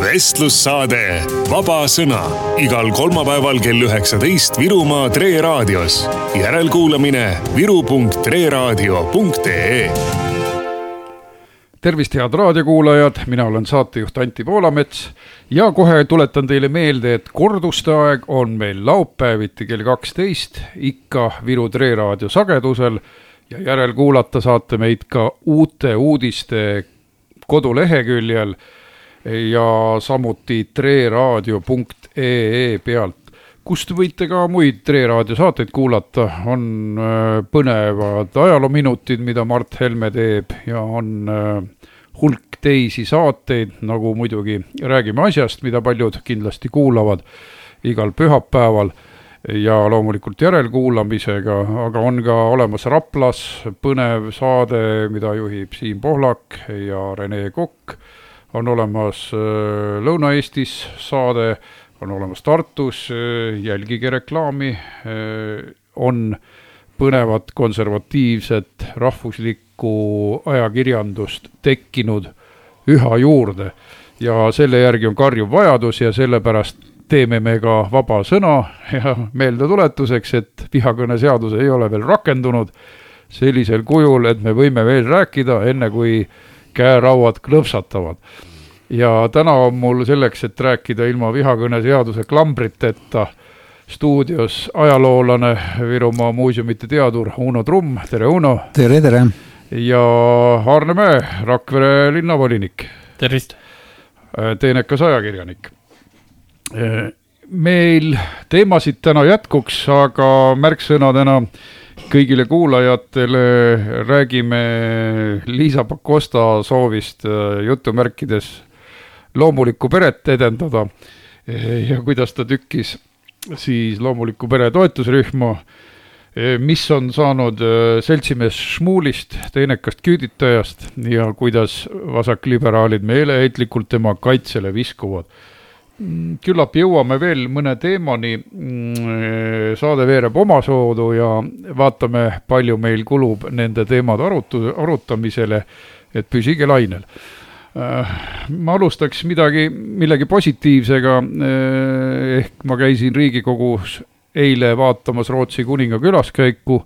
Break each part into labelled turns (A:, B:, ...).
A: vestlussaade Vaba Sõna. Igal kolmapäeval kell üheksateist Virumaa Tre raadios. järelkuulamine viru.treraadio.ee
B: tervist, head raadiokuulajad, mina olen saatejuht Anti Poolamets ja kohe tuletan teile meelde, et korduste aeg on meil laupäeviti kell kaksteist ikka Viru Tre raadio sagedusel ja järelkuulata saate meid ka uute uudiste koduleheküljel ja samuti treraadio.ee pealt, kust võite ka muid Tre raadio saateid kuulata, on äh, põnevad ajaloominutid, mida Mart Helme teeb ja on äh, hulk teisi saateid, nagu muidugi Räägime asjast, mida paljud kindlasti kuulavad igal pühapäeval ja loomulikult järelkuulamisega, aga on ka olemas Raplas põnev saade, mida juhib Siim Pohlak ja Rene Kokk. On olemas äh, Lõuna-Eestis saade, on olemas Tartus, äh, jälgige reklaami, äh, on põnevat konservatiivset rahvuslikku ajakirjandust tekkinud üha juurde. Ja selle järgi on karjuv vajadus ja sellepärast teeme me ka vaba sõna. Ja meeldetuletuseks, et vihakõneseadus ei ole veel rakendunud sellisel kujul, et me võime veel rääkida, enne kui käerauad klõpsatavad. ja täna on mul selleks, et rääkida ilma vihakõneseaduse klambriteta stuudios ajaloolane, Virumaa muuseumite teadur Uno Trumm, tere Uno!
C: tere, tere!
B: ja Aarne Mäe, Rakvere linnavolinik.
D: tervist!
B: teenekas ajakirjanik meil teemasid täna jätkuks, aga märksõnadena kõigile kuulajatele räägime Liisa Pakosta soovist äh, jutumärkides loomulikku peret edendada. Ja kuidas ta tükkis siis loomuliku pere toetusrühma, mis on saanud äh, seltsimees Šmuulist, teenekast küüditajast ja kuidas vasakliberaalid meeleheitlikult tema kaitsele viskuvad küllap jõuame veel mõne teemani. Mm, saade veereb omasoodu ja vaatame, palju meil kulub nende teemade arutu-, arutamisele, et püsige lainel. Äh, ma alustaks midagi, millegi positiivsega. Äh, ehk ma käisin Riigikogus eile vaatamas Rootsi kuninga külaskäiku.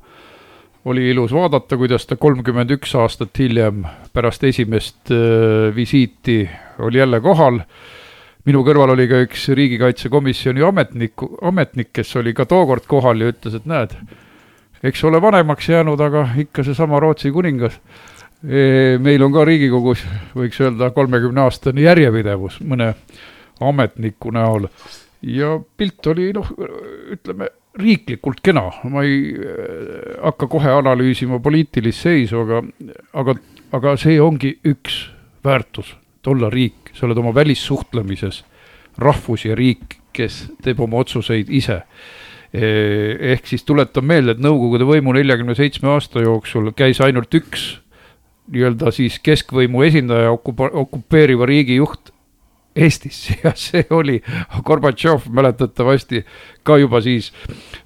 B: oli ilus vaadata, kuidas ta kolmkümmend üks aastat hiljem pärast esimest visiiti oli jälle kohal minu kõrval oli ka üks riigikaitsekomisjoni ametniku, ametnik, kes oli ka tookord kohal ja ütles, et näed, eks ole vanemaks jäänud, aga ikka seesama Rootsi kuningas. E, meil on ka Riigikogus, võiks öelda, kolmekümne aastane järjepidevus mõne ametniku näol. Ja pilt oli noh, ütleme riiklikult kena, ma ei äh, hakka kohe analüüsima poliitilist seisu, aga, aga, aga see ongi üks väärtus olla riik, sa oled oma välissuhtlemises rahvus ja riik, kes teeb oma otsuseid ise. ehk siis tuletan meelde, et Nõukogude võimu neljakümne seitsme aasta jooksul käis ainult üks nii-öelda siis keskvõimu esindaja okupa-, okupeeriva riigi juht Eestis ja see oli Gorbatšov mäletatavasti ka juba siis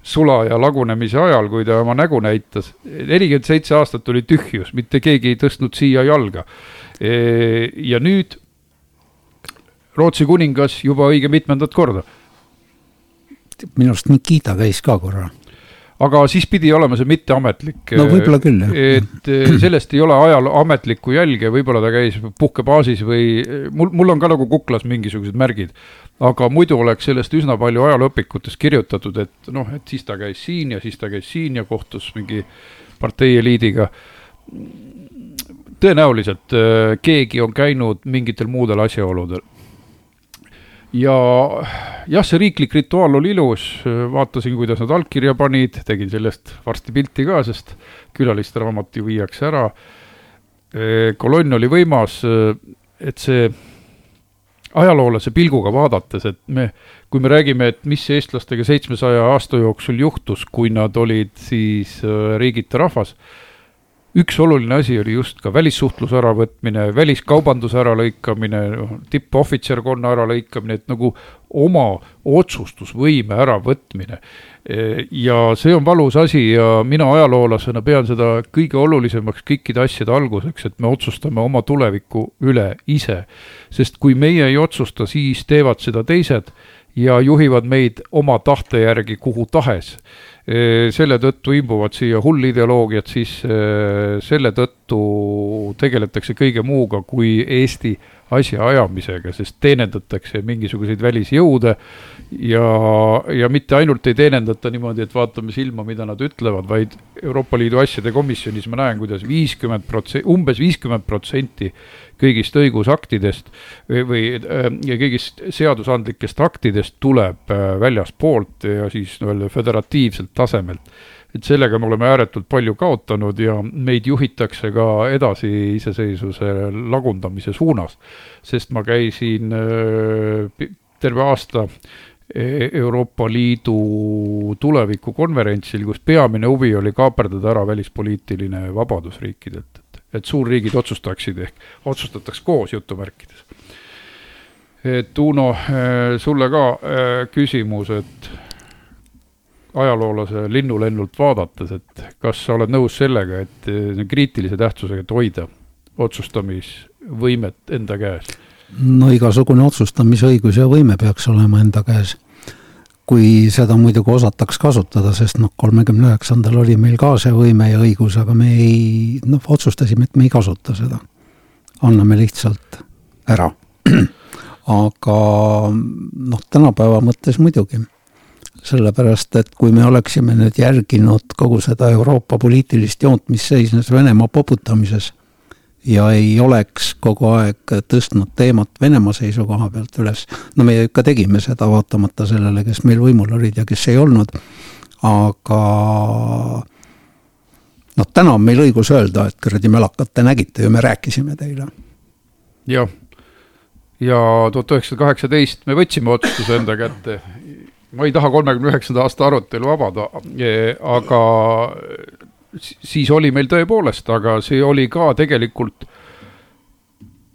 B: sula ja lagunemise ajal, kui ta oma nägu näitas. nelikümmend seitse aastat oli tühjus, mitte keegi ei tõstnud siia jalga ja nüüd Rootsi kuningas juba õige mitmendat korda.
C: minu arust Nikita käis ka korra.
B: aga siis pidi olema see mitteametlik.
C: no võib-olla küll, jah.
B: et sellest ei ole ajal ametlikku jälge, võib-olla ta käis puhkebaasis või mul, mul on ka nagu kuklas mingisugused märgid. aga muidu oleks sellest üsna palju ajalooõpikutes kirjutatud, et noh, et siis ta käis siin ja siis ta käis siin ja kohtus mingi partei eliidiga tõenäoliselt äh, keegi on käinud mingitel muudel asjaoludel. Ja jah, see riiklik rituaal oli ilus, vaatasin, kuidas nad allkirja panid, tegin sellest varsti pilti ka, sest külaliste raamat ju viiakse ära. Äh, kolonn oli võimas, äh, et see ajaloolase pilguga vaadates, et me, kui me räägime, et mis eestlastega seitsmesaja aasta jooksul juhtus, kui nad olid siis riigita rahvas üks oluline asi oli just ka välissuhtluse äravõtmine, väliskaubanduse äralõikamine, tippohvitserkonna äralõikamine, et nagu oma otsustusvõime äravõtmine ja see on valus asi ja mina ajaloolasena pean seda kõige olulisemaks kõikide asjade alguseks, et me otsustame oma tuleviku üle ise. sest kui meie ei otsusta, siis teevad seda teised ja juhivad meid oma tahte järgi kuhu tahes. Selle tõttu imbuvad siia hullideoloogiad sisse, selle tõttu tegeletakse kõige muuga kui Eesti asjaajamisega, sest teenindatakse mingisuguseid välisjõude ja, ja mitte ainult ei teenindata niimoodi, et vaatame silma, mida nad ütlevad, vaid Euroopa Liidu asjade komisjonis ma näen kuidas, kuidas viiskümmend protsenti, umbes viiskümmend protsenti kõigist õigusaktidest või, või äh, ja kõigist seadusandlikest aktidest tuleb äh, väljaspoolt ja siis nii-öelda föderatiivselt tasemelt et sellega me oleme ääretult palju kaotanud ja meid juhitakse ka edasi iseseisvuse lagundamise suunas. sest ma käisin terve aasta e-, Euroopa Liidu tulevikukonverentsil, kus peamine huvi oli kaaperdada ära välispoliitiline vabadus riikidelt, et, et suurriigid otsustaksid ehk otsustataks koos jutumärkides. et Uno, sulle ka küsimus, et ajaloolase linnulennult vaadates, et kas sa oled nõus sellega, et eh, kriitilise tähtsusega, et hoida otsustamisvõimet enda käes?
C: no igasugune otsustamisõigus ja võime peaks olema enda käes. kui seda muidugi osataks kasutada, sest noh, kolmekümne üheksandal oli meil ka see võime ja õigus, aga me ei, noh, otsustasime, et me ei kasuta seda. anname lihtsalt ära. aga noh, tänapäeva mõttes muidugi sellepärast et kui me oleksime nüüd järginud kogu seda Euroopa poliitilist joont, mis seisnes Venemaa poputamises ja ei oleks kogu aeg tõstnud teemat Venemaa seisukoha pealt üles, no me ikka tegime seda, vaatamata sellele, kes meil võimul olid ja kes ei olnud, aga noh, täna on meil õigus öelda, et kuradi mälakad, te nägite ju, me rääkisime teile.
B: jah, ja tuhat üheksasada kaheksateist me võtsime otsustuse enda kätte ma ei taha kolmekümne üheksanda aasta arutelu avada, e, aga siis oli meil tõepoolest, aga see oli ka tegelikult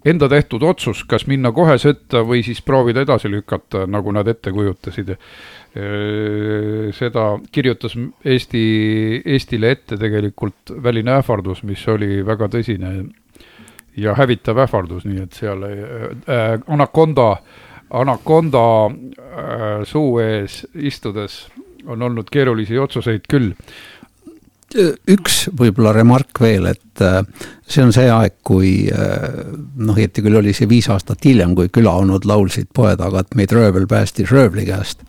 B: enda tehtud otsus, kas minna kohe sõtta või siis proovida edasi lükata, nagu nad ette kujutasid. E, seda kirjutas Eesti, Eestile ette tegelikult väline ähvardus, mis oli väga tõsine ja hävitav ähvardus, nii et seal äh, Anaconda äh, Anaconda äh, suu ees istudes on olnud keerulisi otsuseid küll.
C: üks võib-olla remark veel, et äh, see on see aeg, kui äh, noh, õieti küll oli see viis aastat hiljem, kui külaonud laulsid poe taga, et meid röövel päästis röövli käest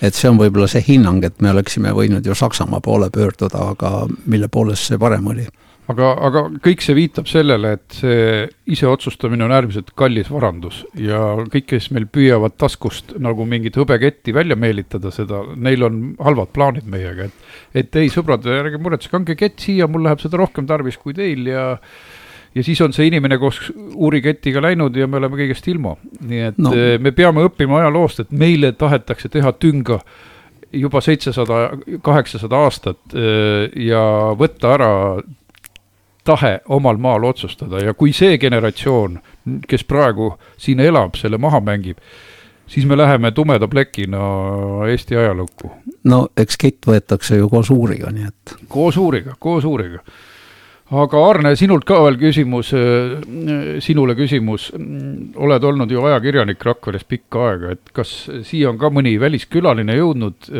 C: et see on võib-olla see hinnang, et me oleksime võinud ju Saksamaa poole pöörduda, aga mille poolest see parem oli
B: aga, aga kõik see viitab sellele, et see iseotsustamine on äärmiselt kallis varandus ja kõik, kes meil püüavad taskust nagu mingit hõbeketti välja meelitada seda, neil on halvad plaanid meiega, et et ei, sõbrad, ärge muretsege, andke kett siia, mul läheb seda rohkem tarvis kui teil ja ja siis on see inimene koos uuriketiga läinud ja me oleme kõigest ilma. nii et no. Eh, me peame õppima ajaloost, et meile tahetakse teha tünga juba seitsesada, kaheksasada aastat eh, ja võtta ära tahe omal maal otsustada ja kui see generatsioon, kes praegu siin elab, selle maha mängib, siis me läheme tumeda plekina Eesti ajalukku.
C: no eks kett võetakse ju koos uuriga, nii et.
B: koos uuriga, koos uuriga. aga Arne, sinult ka veel küsimus, sinule küsimus, oled olnud ju ajakirjanik Rakveres pikka aega, et kas siia on ka mõni väliskülaline jõudnud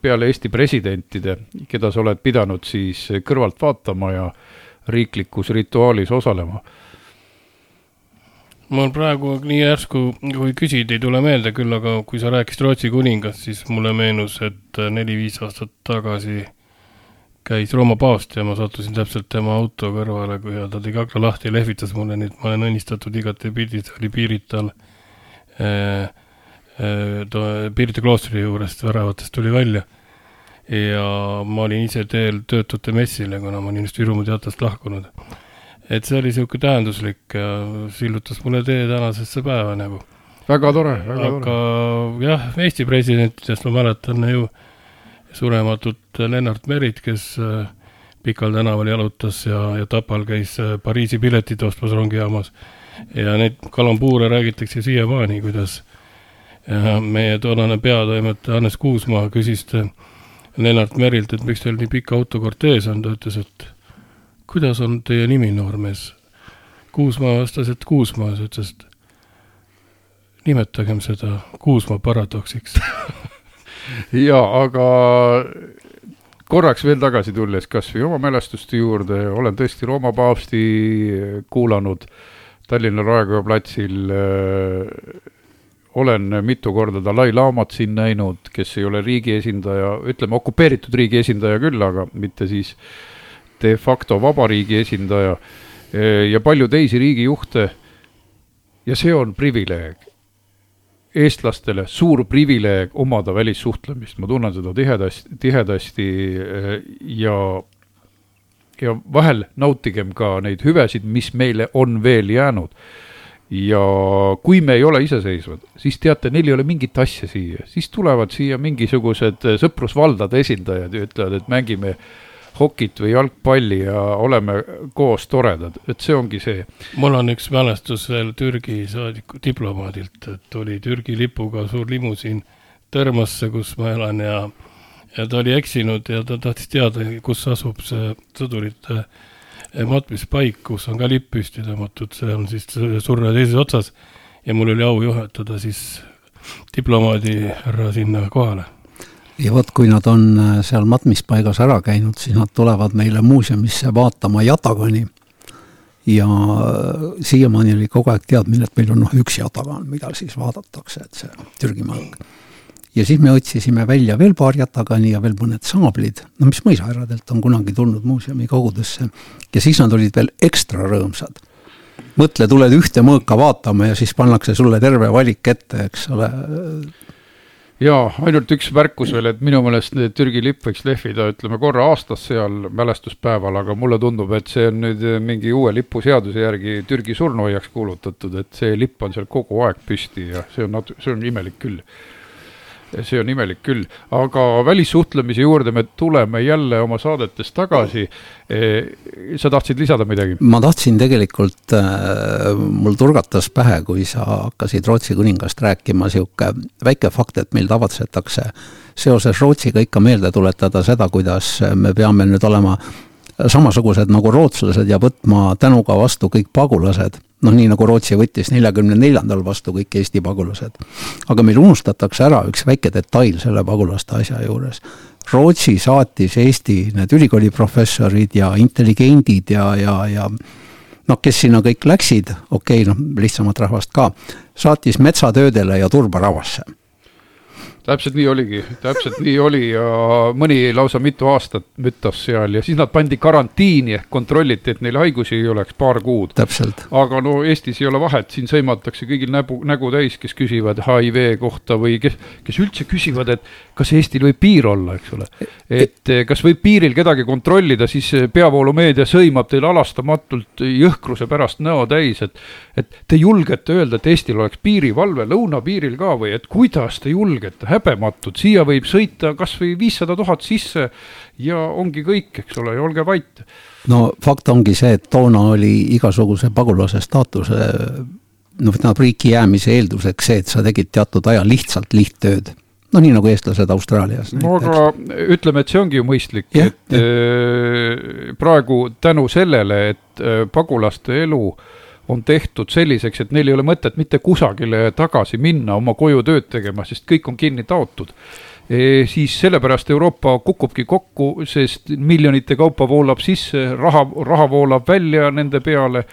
B: peale Eesti presidentide, keda sa oled pidanud siis kõrvalt vaatama ja riiklikus rituaalis osalema?
D: mul praegu nii järsku, kui küsid, ei tule meelde, küll aga kui sa rääkisid Rootsi kuningast, siis mulle meenus, et neli-viis aastat tagasi käis Rooma paavst ja ma sattusin täpselt tema auto kõrvale, kui ta tegi akna lahti ja lehvitas mulle, nii et ma olen õnnistatud igatepidi, ta oli Pirital äh,, äh, Pirita kloostri juurest väravatest tuli välja ja ma olin ise teel töötute messile, kuna ma olin just Virumaa teatrist lahkunud. et see oli niisugune tähenduslik ja sillutas mulle tee tänasesse päeva nagu.
B: väga tore, väga
D: aga tore. jah, Eesti presidentidest ma mäletan ju surematut Lennart Merit, kes äh, Pikal tänaval jalutas ja, ja Tapal käis äh, Pariisi piletid ostmas rongijaamas. ja neid kalambuure räägitakse siiamaani, kuidas äh, meie toonane peatoimetaja Hannes Kuusmaa küsis Lennart Merilt, et miks teil nii pikk autokortees on, ta ütles, et kuidas on teie nimi, noormees? Kuusmaa vastas, et Kuusmaa, siis ütles, et nimetagem seda Kuusmaa paradoksiks
B: ja aga korraks veel tagasi tulles kas või oma mälestuste juurde, olen tõesti Rooma paavsti kuulanud Tallinna Raekoja platsil äh, olen mitu korda Dalai-laamat siin näinud, kes ei ole riigi esindaja, ütleme okupeeritud riigi esindaja küll, aga mitte siis de facto vabariigi esindaja ja palju teisi riigijuhte. ja see on privileeg eestlastele suur privileeg omada välissuhtlemist, ma tunnen seda tihedasti, tihedasti eh, ja, ja vahel nautigem ka neid hüvesid, mis meile on veel jäänud. Ja kui me ei ole iseseisvad, siis teate, neil ei ole mingit asja siia, siis tulevad siia mingisugused sõprusvaldade esindajad ja ütlevad, et mängime hokit või jalgpalli ja oleme koos toredad, et see ongi see.
D: mul on üks mälestus veel Türgi saadiku diplomaadilt, et oli Türgi lipuga suur limusiin Tõrmasse, kus ma elan ja, ja ta oli eksinud ja ta tahtis teada, kus asub see sõdurite matmispaik, kus on ka lipp püsti tõmmatud, see on siis surve teises otsas. ja mul oli au juhatada siis diplomaadi härra sinna kohale
C: ja vot, kui nad on äh, seal matmispaigas ära käinud, siis nad tulevad meile muuseumisse vaatama Jatagani. ja äh, siiamaani oli kogu aeg teadmine, et meil on noh, üks Jatagan, mida siis vaadatakse, et see Türgi mõõk. Ja siis me otsisime välja veel paar Jatagani ja veel mõned saablid, no mis mõisahärradelt on kunagi tulnud muuseumi kogudesse. ja siis nad olid veel ekstra rõõmsad. Mõtle, tuled ühte mõõka vaatama ja siis pannakse sulle terve valik ette, eks ole.
B: Jaa, ainult üks märkus veel, et minu meelest Türgi lipp võiks lehvida, ütleme korra aastas seal mälestuspäeval, aga mulle tundub, et see on nüüd mingi uue lipuseaduse järgi Türgi surnuaiaks kuulutatud, et see lipp on seal kogu aeg püsti ja see on natu-, see on imelik küll see on imelik küll, aga välissuhtlemise juurde me tuleme jälle oma saadetes tagasi. E, sa tahtsid lisada midagi?
C: ma tahtsin tegelikult äh,, mul turgatas pähe, kui sa hakkasid Rootsi kuningast rääkima, sihuke väike fakt, et meil tavatsetakse seoses Rootsiga ikka meelde tuletada seda, kuidas me peame nüüd olema samasugused nagu rootslased ja võtma tänuga vastu kõik pagulased. noh, nii nagu Rootsi võttis neljakümne neljandal vastu kõik Eesti pagulased. aga meil unustatakse ära üks väike detail selle pagulaste asja juures. Rootsi saatis Eesti need ülikooliprofessorid ja intelligendid ja, ja, ja noh, kes sinna kõik läksid, okei okay,, noh, lihtsamat rahvast ka, saatis metsatöödele ja turbaravasse
B: täpselt nii oligi, täpselt nii oli ja mõni lausa mitu aastat müttas seal ja siis nad pandi karantiini ehk kontrolliti, et neil haigusi ei oleks paar kuud. aga no Eestis ei ole vahet, siin sõimatakse kõigil näpu, nägu täis, kes küsivad HIV kohta või kes, kes üldse küsivad, et kas Eestil võib piir olla, eks ole. et kas võib piiril kedagi kontrollida, siis peavoolumeedia sõimab teil halastamatult jõhkruse pärast näo täis, et et te julgete öelda, et Eestil oleks piirivalve lõunapiiril ka või et kuidas te julgete, häbematud, siia võib sõita kasvõi viissada tuhat sisse ja ongi kõik, eks ole, ja olge vait.
C: no fakt ongi see, et toona oli igasuguse pagulase staatuse noh, tähendab riiki jäämise eelduseks see, et sa tegid teatud aja lihtsalt lihttööd no nii nagu eestlased Austraalias.
B: no aga ütleme, et see ongi ju mõistlik, et ja. Äh, praegu tänu sellele, et äh, pagulaste elu äh, on tehtud selliseks, et neil ei ole mõtet mitte kusagile tagasi minna oma koju tööd tegema, sest kõik on kinni taotud e,. siis sellepärast Euroopa kukubki kokku, sest miljonite kaupa voolab sisse, raha, raha voolab välja nende peale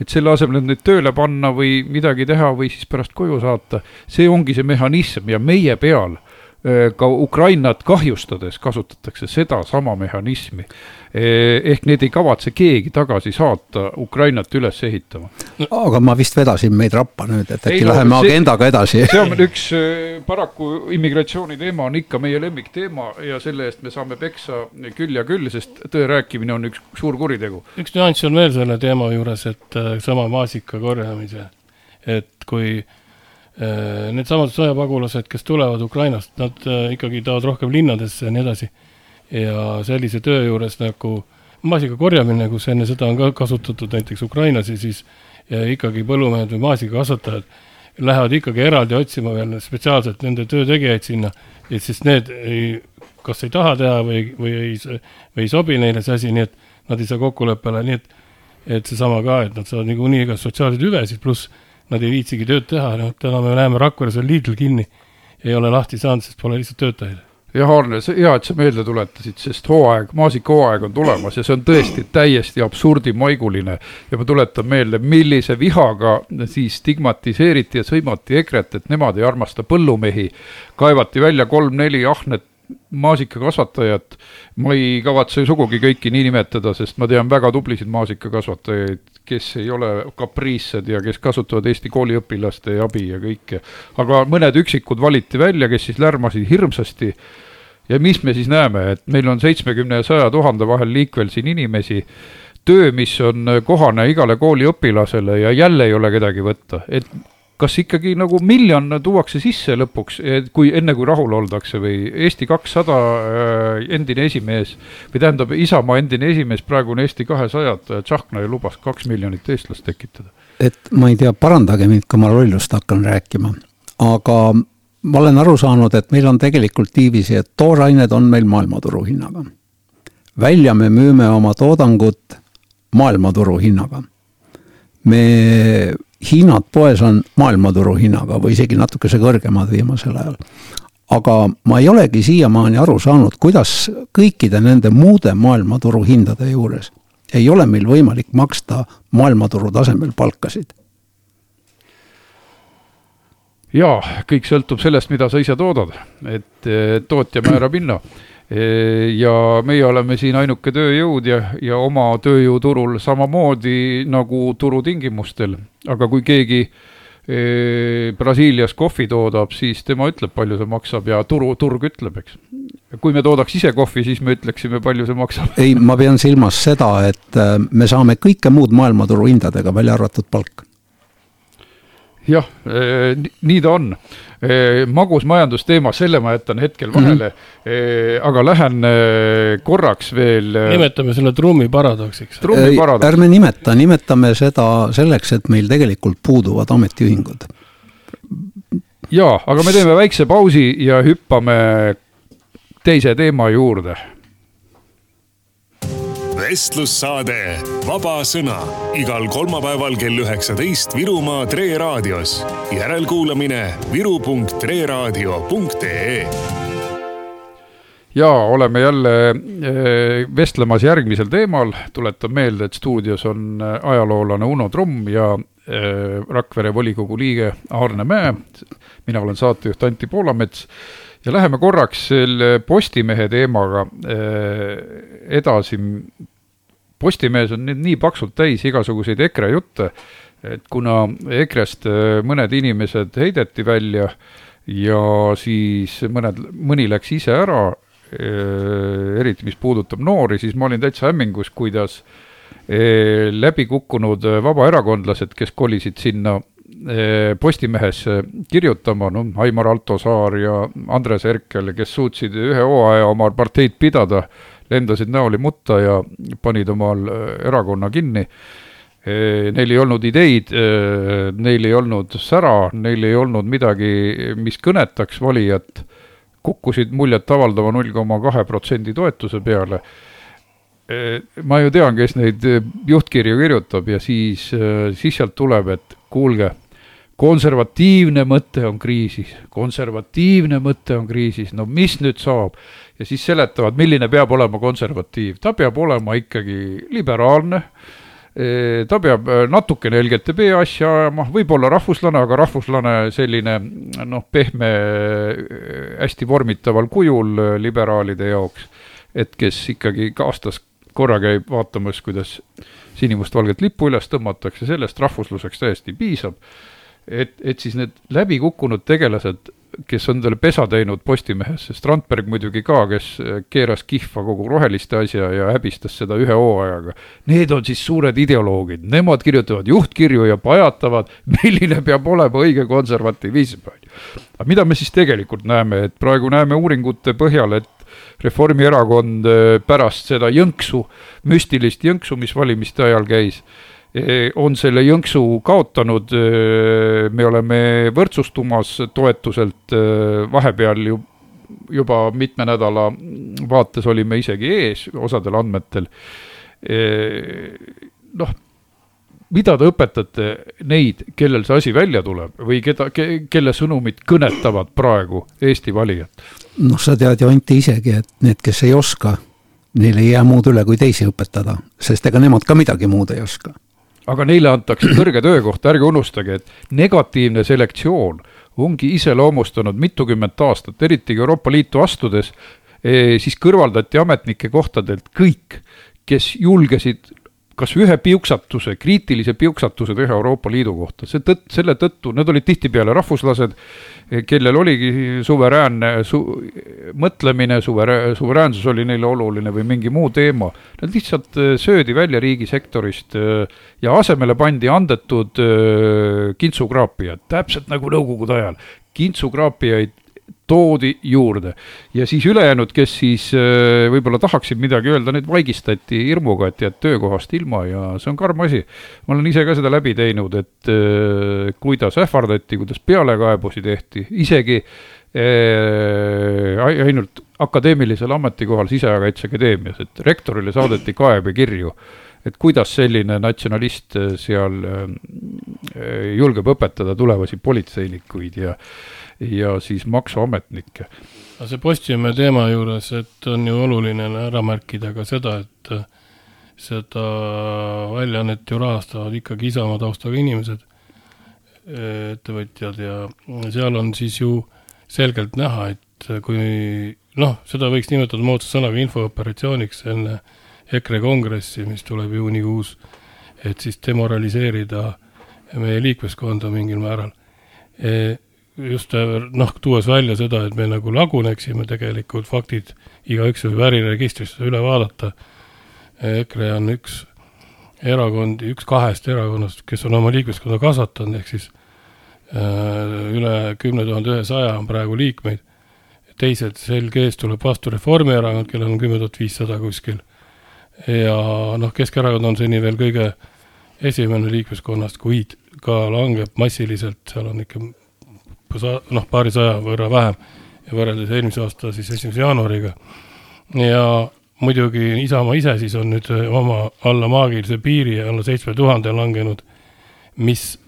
B: et selle asemel, et neid tööle panna või midagi teha või siis pärast koju saata, see ongi see mehhanism ja meie peal e, ka Ukrainat kahjustades kasutatakse sedasama mehhanismi Eh, ehk need ei kavatse keegi tagasi saata Ukrainat üles ehitama.
C: aga ma vist vedasin meid rappa nüüd, et äkki ei, no, läheme see, agendaga edasi.
B: see on üks, eh, paraku immigratsiooni teema on ikka meie lemmikteema ja selle eest me saame peksa küll ja küll, sest tõe rääkimine on üks suur kuritegu.
D: üks nüanss on veel selle teema juures, et äh, sama maasika korjamise, et kui äh, needsamad sõjapagulased, kes tulevad Ukrainast, nad ikkagi tahavad rohkem linnadesse ja nii edasi ja sellise töö juures nagu maasika korjamine, kus enne seda on ka kasutatud näiteks Ukrainas ja siis ja ikkagi põllumehed või maasikakasvatajad lähevad ikkagi eraldi otsima veel spetsiaalselt nende töötegijaid sinna, et siis need ei, kas ei taha teha või, või ei, või ei sobi neile see asi, nii et nad ei saa kokkuleppele, nii et et seesama ka, et nad saavad niikuinii igast sotsiaalseid hüvesid, pluss nad ei viitsigi tööd teha, noh, täna me näeme Rakveres on Lidl kinni, ei ole lahti saanud, sest pole lihtsalt töötajaid
B: jah, Arne, hea, et sa meelde tuletasid, sest hooaeg, maasikahooaeg on tulemas ja see on tõesti täiesti absurdimaiguline. ja ma tuletan meelde, millise vihaga siis stigmatiseeriti ja sõimati EKRE-t, et nemad ei armasta põllumehi. kaevati välja kolm-neli ahnet maasikakasvatajat, ma ei kavatse sugugi kõiki nii nimetada, sest ma tean väga tublisid maasikakasvatajaid, kes ei ole kapriissed ja kes kasutavad Eesti kooliõpilaste abi ja kõike. aga mõned üksikud valiti välja, kes siis lärmasid hirmsasti. ja mis me siis näeme, et meil on seitsmekümne ja saja tuhande vahel liikvel siin inimesi, töö, mis on kohane igale kooliõpilasele ja jälle ei ole kedagi võtta, et kas ikkagi nagu miljon tuuakse sisse lõpuks, kui enne kui rahul oldakse või Eesti kakssada äh, endine esimees või tähendab Isamaa endine esimees, praegune Eesti kahesajad, Tsahkna ju lubas kaks miljonit eestlast tekitada.
C: et ma ei tea, parandage mind, kui ma lollust hakkan rääkima, aga ma olen aru saanud, et meil on tegelikult niiviisi, et toorained on meil maailmaturu hinnaga. välja me müüme oma toodangut maailmaturu hinnaga. me hinnad poes on maailmaturu hinnaga või isegi natukese kõrgemad viimasel ajal. aga ma ei olegi siiamaani aru saanud, kuidas kõikide nende muude maailmaturu hindade juures ei ole meil võimalik maksta maailmaturu tasemel palkasid.
B: jaa, kõik sõltub sellest, mida sa ise toodad, et tootja määrab hinna ja meie oleme siin ainuke tööjõud ja, ja oma tööjõuturul samamoodi nagu turutingimustel, aga kui keegi Brasiilias kohvi toodab, siis tema ütleb, palju see maksab ja turu, turg ütleb, eks. kui me toodaks ise kohvi, siis me ütleksime, palju see maksab.
C: ei, ma pean silmas seda, et me saame kõike muud maailmaturu hindadega, välja arvatud palk.
B: Jah, e, nii ta on magus majandusteema, selle ma jätan hetkel vahele mm, -hmm. aga lähen korraks veel.
D: nimetame selle trummi paradoksiks.
C: ärme nimeta, nimetame seda selleks, et meil tegelikult puuduvad ametiühingud.
B: jaa, aga me teeme väikse pausi ja hüppame teise teema juurde
A: vestlussaade Vaba Sõna igal kolmapäeval kell üheksateist Virumaa Tre raadios. järelkuulamine viru.treraadio.ee
B: ja oleme jälle eh, vestlemas järgmisel teemal, tuletan meelde, et stuudios on eh, ajaloolane Uno Trumm ja eh, Rakvere volikogu liige Aarne Mäe. mina olen saatejuht Anti Poolamets ja läheme korraks selle Postimehe teemaga edasi. Postimehes on nüüd nii paksult täis igasuguseid EKRE jutte, et kuna EKRE-st äh, mõned inimesed heideti välja ja siis mõned, mõni läks ise ära, äh, eriti mis puudutab noori, siis ma olin täitsa hämmingus, kuidas äh, läbikukkunud vabaerakondlased, kes kolisid sinna Postimehes kirjutama, no Aimar Altosaar ja Andres Herkel, kes suutsid ühe hooaja oma parteid pidada lendasid näoli mutta ja panid omal äh, erakonna kinni. Äh, neil ei olnud ideid, äh, neil ei olnud sära, neil ei olnud midagi, mis kõnetaks valijat, kukkusid muljetavaldava null koma kahe protsendi toetuse peale ma ju tean, kes neid juhtkirju kirjutab ja siis, siis sealt tuleb, et kuulge, konservatiivne mõte on kriisis, konservatiivne mõte on kriisis, no mis nüüd saab? Ja siis seletavad, milline peab olema konservatiiv, ta peab olema ikkagi liberaalne, ta peab natukene LGTB asja ajama, võib-olla rahvuslane, aga rahvuslane selline noh, pehme, hästi vormitaval kujul liberaalide jaoks, et kes ikkagi aastas korra käib vaatamas, kuidas sinimustvalget lippu üles tõmmatakse, sellest rahvusluseks täiesti piisab. et, et siis need läbikukkunud tegelased kes on talle pesa teinud Postimehes, Strandberg muidugi ka, kes keeras kihva kogu roheliste asja ja häbistas seda ühe hooajaga. Need on siis suured ideoloogid, nemad kirjutavad juhtkirju ja pajatavad, milline peab olema õige konservatiivism. aga mida me siis tegelikult näeme, et praegu näeme uuringute põhjal, et Reformierakond äh, pärast seda jõnksu, müstilist jõnksu, mis valimiste ajal käis, on selle jõnksu kaotanud. me oleme võrdsustumas toetuselt vahepeal ju juba mitme nädala vaates olime isegi ees osadel andmetel. noh mida te õpetate neid, kellel see asi välja tuleb või keda ke,, kelle sõnumid kõnetavad praegu Eesti valijat?
C: noh, sa tead ju Anti isegi, et need, kes ei oska, neil ei jää muud üle, kui teisi õpetada, sest ega nemad ka midagi muud ei oska.
B: Aga neile antakse kõrge töökoht, ärge unustage, et negatiivne selektsioon ongi iseloomustanud mitukümmend aastat, eriti Euroopa Liitu astudes, eh, siis kõrvaldati ametnike kohtadelt kõik, kes julgesid kas ühe piuksatuse, kriitilise piuksatuse teha Euroopa Liidu kohta, see tõtt, selle tõttu, need olid tihtipeale rahvuslased, kellel oligi suveräänne su, mõtlemine, suverä-, suveräänsus oli neile oluline või mingi muu teema. Nad lihtsalt äh, söödi välja riigisektorist äh, ja asemele pandi andetud äh, kintsukraapijad, täpselt nagu nõukogude ajal. kintsukraapijaid toodi juurde. Ja siis ülejäänud, kes siis äh, võib-olla tahaksid midagi öelda, need vaigistati hirmuga, et jääd töökohast ilma ja see on karm asi. ma olen ise ka seda läbi teinud, et äh, kuidas ähvardati, kuidas pealekaebusi tehti, isegi äh, ainult akadeemilisel ametikohal Sisekaitseakadeemias, et rektorile saadeti kaebekirju et kuidas selline natsionalist seal julgeb õpetada tulevasi politseinikuid ja ja siis maksuametnikke.
D: aga see Postimehe teema juures, et on ju oluline ära märkida ka seda, et seda väljaannet ju rahastavad ikkagi Isamaa taustaga inimesed, ettevõtjad ja seal on siis ju selgelt näha, et kui noh, seda võiks nimetada moodsa sõnaga infooperatsiooniks enne EKRE kongressi, mis tuleb juunikuus, et siis demoraliseerida meie liikmeskonda mingil määral just noh, tuues välja seda, et me nagu laguneksime tegelikult, faktid igaüks võib äriregistrisse üle vaadata. EKRE on üks erakond, üks kahest erakonnast, kes on oma liikmeskonda kasvatanud, ehk siis äh, üle kümne tuhande ühesaja on praegu liikmeid. teised, selge ees tuleb vastu Reformierakond, kellel on kümme tuhat viissada kuskil. Ja noh, Keskerakond on seni veel kõige esimene liikmeskonnast, kuid ka langeb massiliselt, seal on ikka noh, paarisaja võrra vähem ja võrreldes eelmise aasta siis esimese jaanuariga. ja muidugi Isamaa ise siis on nüüd oma alla maagilise piiri alla seitsme tuhande langenud, mis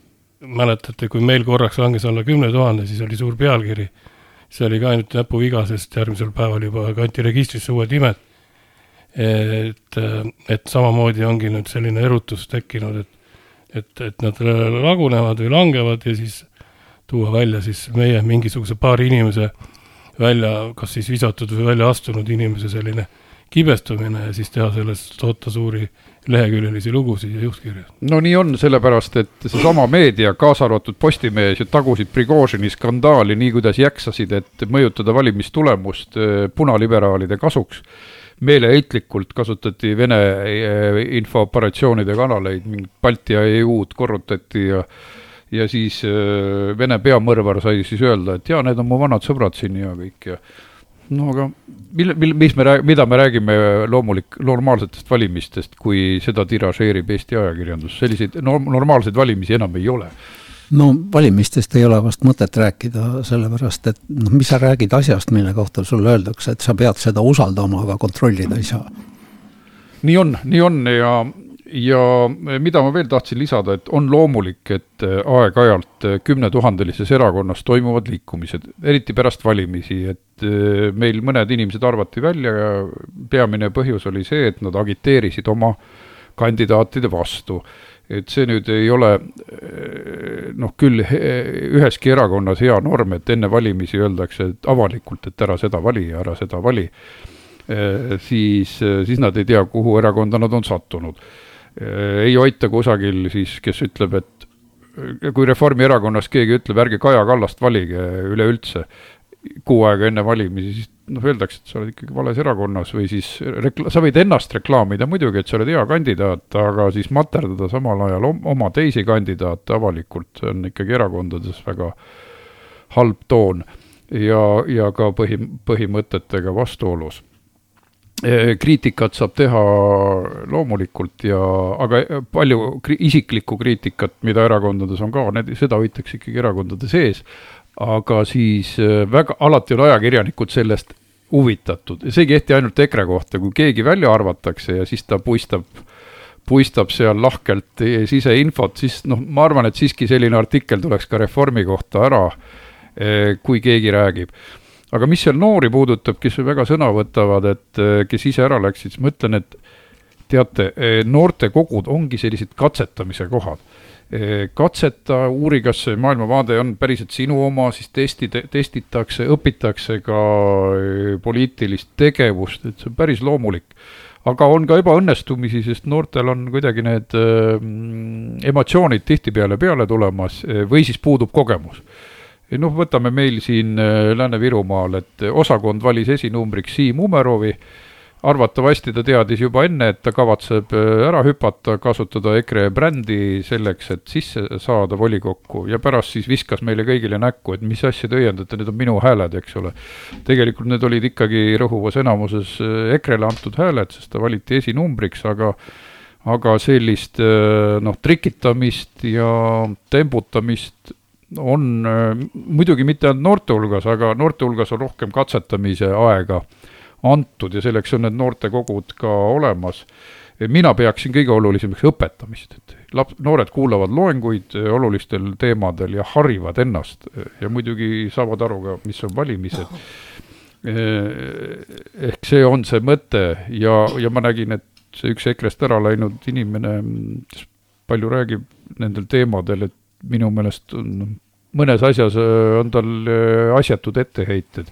D: mäletate, kui meil korraks langes alla kümne tuhande, siis oli suur pealkiri. see oli ka ainult näpuviga, sest järgmisel päeval juba kanti registrisse uued nimed. Et, et samamoodi ongi nüüd selline erutus tekkinud, et, et, et nad lagunevad või langevad ja siis tuua välja siis meie mingisuguse paari inimese välja, kas siis visatud või välja astunud inimese selline kibestumine ja siis teha sellest toota suuri leheküljelisi lugusid ja juhtkirju.
B: no nii on, sellepärast et seesama meedia, kaasa arvatud Postimehes ju tagusid Prigožini skandaali nii, kuidas jaksasid, et mõjutada valimistulemust eh, punaliberaalide kasuks. Meeleheitlikult kasutati Vene eh, infooperatsioonide kanaleid, mingit Balti ja EU-d korrutati ja ja siis äh, Vene peamõrvar sai siis öelda, et jaa, need on mu vanad sõbrad siin ja kõik ja no aga mille, mille, mis me räägime, mida me räägime loomulik, normaalsetest valimistest, kui seda tiražeerib Eesti ajakirjandus, selliseid norm, normaalseid valimisi enam ei ole
C: no valimistest ei ole vast mõtet rääkida, sellepärast et noh, mis sa räägid asjast, mille kohta sulle öeldakse, et sa pead seda usaldama, aga kontrollida ei saa.
B: nii on, nii on ja ja mida ma veel tahtsin lisada, et on loomulik, et aeg-ajalt kümnetuhandelises erakonnas toimuvad liikumised, eriti pärast valimisi, et äh, meil mõned inimesed arvati välja ja peamine põhjus oli see, et nad agiteerisid oma kandidaatide vastu. Et see nüüd ei ole noh, küll üheski erakonnas hea norm, et enne valimisi öeldakse et avalikult, et ära seda vali ja ära seda vali. Siis, siis nad ei tea, kuhu erakonda nad on sattunud. Ei hoita kusagil siis, kes ütleb, et kui Reformierakonnas keegi ütleb, ärge Kaja Kallast valige üleüldse. Kuu aega enne valimisi, siis noh, öeldakse, et sa oled ikkagi vales erakonnas või siis rekla-, sa võid ennast reklaamida muidugi, et sa oled hea kandidaat, aga siis materdada samal ajal oma teisi kandidaate avalikult, on ikkagi erakondades väga halb toon. ja, ja ka põhi, põhimõtetega vastuolus kriitikat saab teha loomulikult ja, aga palju isiklikku kriitikat, mida erakondades on ka, need, seda hoitakse ikkagi erakondade sees. Aga siis väga, alati on ajakirjanikud sellest huvitatud. Ja see ei kehti ainult EKRE kohta, kui keegi välja arvatakse ja siis ta puistab, puistab seal lahkelt siseinfot, siis noh, ma arvan, et siiski selline artikkel tuleks ka Reformi kohta ära, kui keegi räägib. Aga mis seal noori puudutab, kes väga sõna võtavad, et eh, kes ise ära läksid, siis ma ütlen, et teate, noortekogud ongi sellised katsetamise kohad. Katseta, uuri, kas see maailmavaade on päriselt sinu oma, siis testi, testitakse, õpitakse ka poliitilist tegevust, et see on päris loomulik. aga on ka ebaõnnestumisi, sest noortel on kuidagi need äh, emotsioonid tihtipeale peale tulemas või siis puudub kogemus noh, võtame meil siin äh, Lääne-Virumaal, et osakond valis esinumbriks Siim Umerovi, arvatavasti ta teadis juba enne, et ta kavatseb äh, ära hüpata, kasutada EKRE brändi selleks, et sisse saada volikokku ja pärast siis viskas meile kõigile näkku, et mis asja te õiendate, need on minu hääled, eks ole. tegelikult need olid ikkagi rõhuvas enamuses äh, EKRE-le antud hääled, sest ta valiti esinumbriks, aga aga sellist noh, trikitamist ja tembutamist on äh, muidugi mitte ainult noorte hulgas, aga noorte hulgas on rohkem katsetamise aega antud ja selleks on need noortekogud ka olemas. mina peaksin kõige olulisemaks õpetamist, et laps, noored kuulavad loenguid äh, olulistel teemadel ja harivad ennast ja muidugi saavad aru ka, mis on valimised. Äh, ehk see on see mõte ja, ja ma nägin, et see üks EKRE-st ära läinud inimene, kes palju räägib nendel teemadel, et minu meelest on mõnes asjas on tal asjatud etteheited.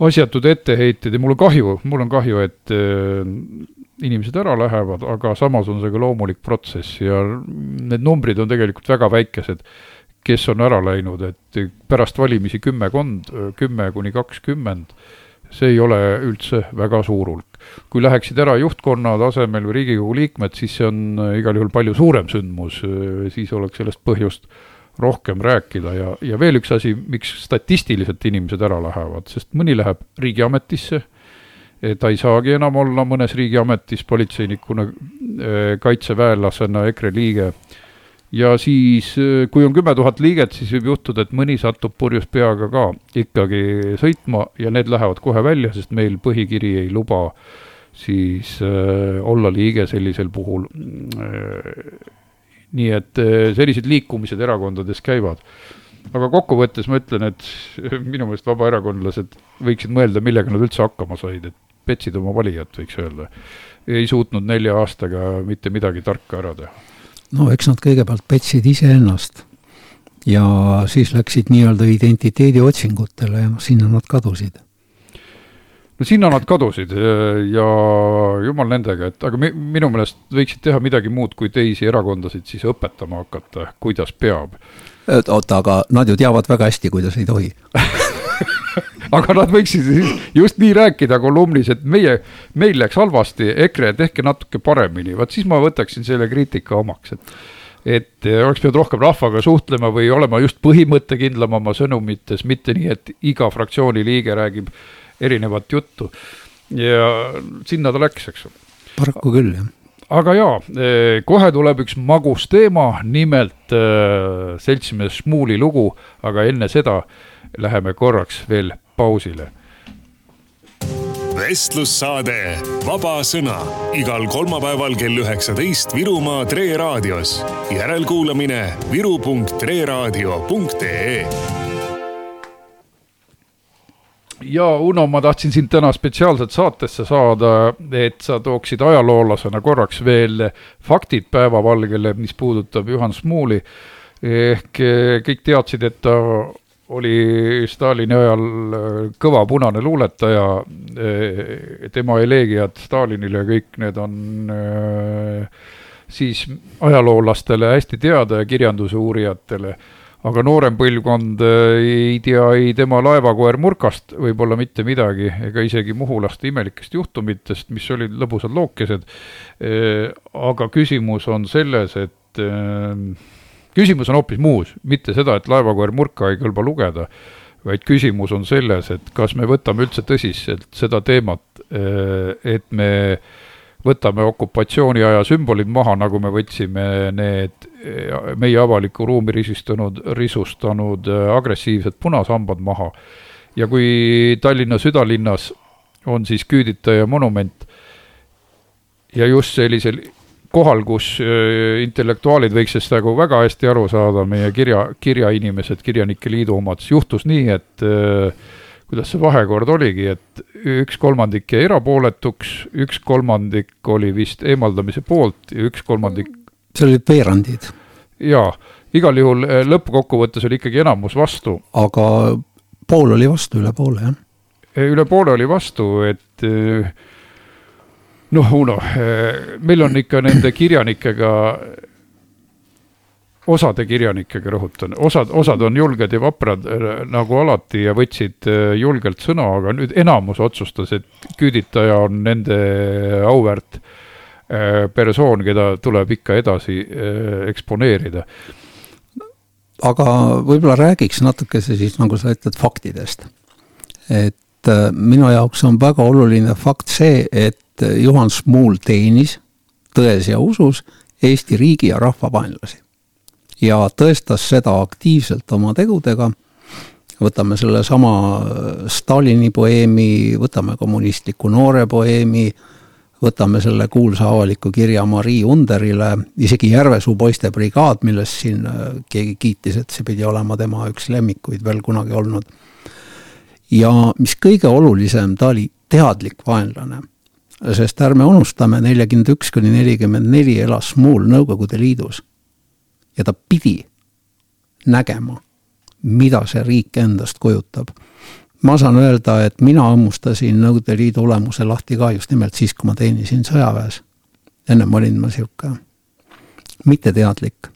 B: Asjatud etteheited ja mul on kahju, mul on kahju, et äh, inimesed ära lähevad, aga samas on see ka loomulik protsess ja need numbrid on tegelikult väga väikesed, kes on ära läinud, et pärast valimisi kümmekond, kümme kuni kakskümmend, see ei ole üldse väga suur hulk. kui läheksid ära juhtkonna tasemel või Riigikogu liikmed, siis see on igal juhul palju suurem sündmus, siis oleks sellest põhjust rohkem rääkida ja, ja veel üks asi, miks statistiliselt inimesed ära lähevad, sest mõni läheb riigiametisse, ta ei saagi enam olla mõnes riigiametis politseinikuna, eh, kaitseväelasena, EKRE liige. ja siis, eh, kui on kümme tuhat liiget, siis võib juhtuda, et mõni satub purjus peaga ka ikkagi sõitma ja need lähevad kohe välja, sest meil põhikiri ei luba siis äh, olla liige sellisel puhul äh, nii et eh, sellised liikumised erakondades käivad. aga kokkuvõttes ma ütlen, et minu meelest vabaerakondlased võiksid mõelda, millega nad üldse hakkama said, et petsid oma valijat, võiks öelda. ei suutnud nelja aastaga mitte midagi tarka ära teha.
C: no eks nad kõigepealt petsid iseennast ja siis läksid nii-öelda identiteediotsingutele ja noh, sinna nad kadusid
B: no sinna nad kadusid ja jumal nendega, et aga mi, minu meelest võiksid teha midagi muud, kui teisi erakondasid siis õpetama hakata, kuidas peab.
C: oota, aga nad ju teavad väga hästi, kuidas ei tohi
B: aga nad võiksid siis just nii rääkida kolumnis, et meie, meil läks halvasti, EKRE, tehke natuke paremini, vot siis ma võtaksin selle kriitika omaks, et et oleks pidanud rohkem rahvaga suhtlema või olema just põhimõttekindlam oma sõnumites, mitte nii, et iga fraktsiooni liige räägib erinevat juttu. ja sinna ta läks, eks ole.
C: paraku küll, jah
B: aga jaa, eh, kohe tuleb üks magus teema, nimelt äh, seltsimees Šmuuli lugu, aga enne seda läheme korraks veel pausile.
A: vestlussaade Vaba Sõna igal kolmapäeval kell üheksateist Virumaa Tre raadios. järelkuulamine viru.treraadio.ee
B: ja Uno, ma tahtsin sind täna spetsiaalselt saatesse saada, et sa tooksid ajaloolasena korraks veel faktid päevavalgele, mis puudutab Juhan Smuuli. ehk eh, kõik teadsid, et ta oli Stalini ajal eh, kõva punane luuletaja, eh, tema eleegiad Stalinile, kõik need on siis ajaloolastele hästi teada ja kirjanduse uurijatele aga noorem põlvkond äh, ei tea ei tema laevakoer Murkast võib-olla mitte midagi, ega isegi Muhulaste imelikest juhtumitest, mis olid lõbusad lookesed. Äh, aga küsimus on selles, et äh, küsimus on hoopis muus, mitte seda, et laevakoer Murka ei kõlba lugeda, vaid küsimus on selles, et kas me võtame üldse tõsiselt seda teemat, et me võtame okupatsiooniaja sümbolid maha, nagu me võtsime need meie avalikku ruumi risustanud, risustanud agressiivsed punasambad maha. ja kui Tallinna südalinnas on siis küüditaja monument ja just sellisel kohal, kus äh, intellektuaalid võiks sellest nagu väga hästi aru saada, meie kirja, kirjainimesed, Kirjanike Liidu omad, juhtus nii, et äh, kuidas see vahekord oligi, et üks kolmandik jäi erapooletuks, üks kolmandik oli vist eemaldamise poolt ja üks kolmandik
C: seal olid veerandid.
B: jaa, igal juhul äh, lõppkokkuvõttes oli ikkagi enamus vastu.
C: aga pool oli vastu, üle poole, jah?
B: üle poole oli vastu, et noh, Uno, meil on ikka nende kirjanikega, osade kirjanikega rõhutan, osad, osad on julged ja vaprad nagu alati ja võtsid eh, julgelt sõna, aga nüüd enamus otsustas, et küüditaja on nende auväärt eh, persoon, keda tuleb ikka edasi eksponeerida.
C: aga võib-olla räägiks natukese siis, nagu sa ütled, faktidest. et minu jaoks on väga oluline fakt see, et Juhan Smuul teenis tões ja usus Eesti riigi ja rahva vaenlasi. Ja tõestas seda aktiivselt oma tegudega, võtame sellesama Stalini poeemi, võtame kommunistliku noore poeemi, võtame selle kuulsa avaliku kirja Marii Underile, isegi Järvesuu poiste brigaad, millest siin äh, keegi kiitis, et see pidi olema tema üks lemmikuid veel kunagi olnud. ja mis kõige olulisem, ta oli teadlik vaenlane sest ärme unustame, neljakümmend üks kuni nelikümmend neli elas Smuul Nõukogude Liidus. Ja ta pidi nägema, mida see riik endast kujutab. ma saan öelda, et mina hammustasin Nõukogude Liidu olemuse lahti ka just nimelt siis, kui ma teenisin sõjaväes. ennem olin ma niisugune mitteteadlik.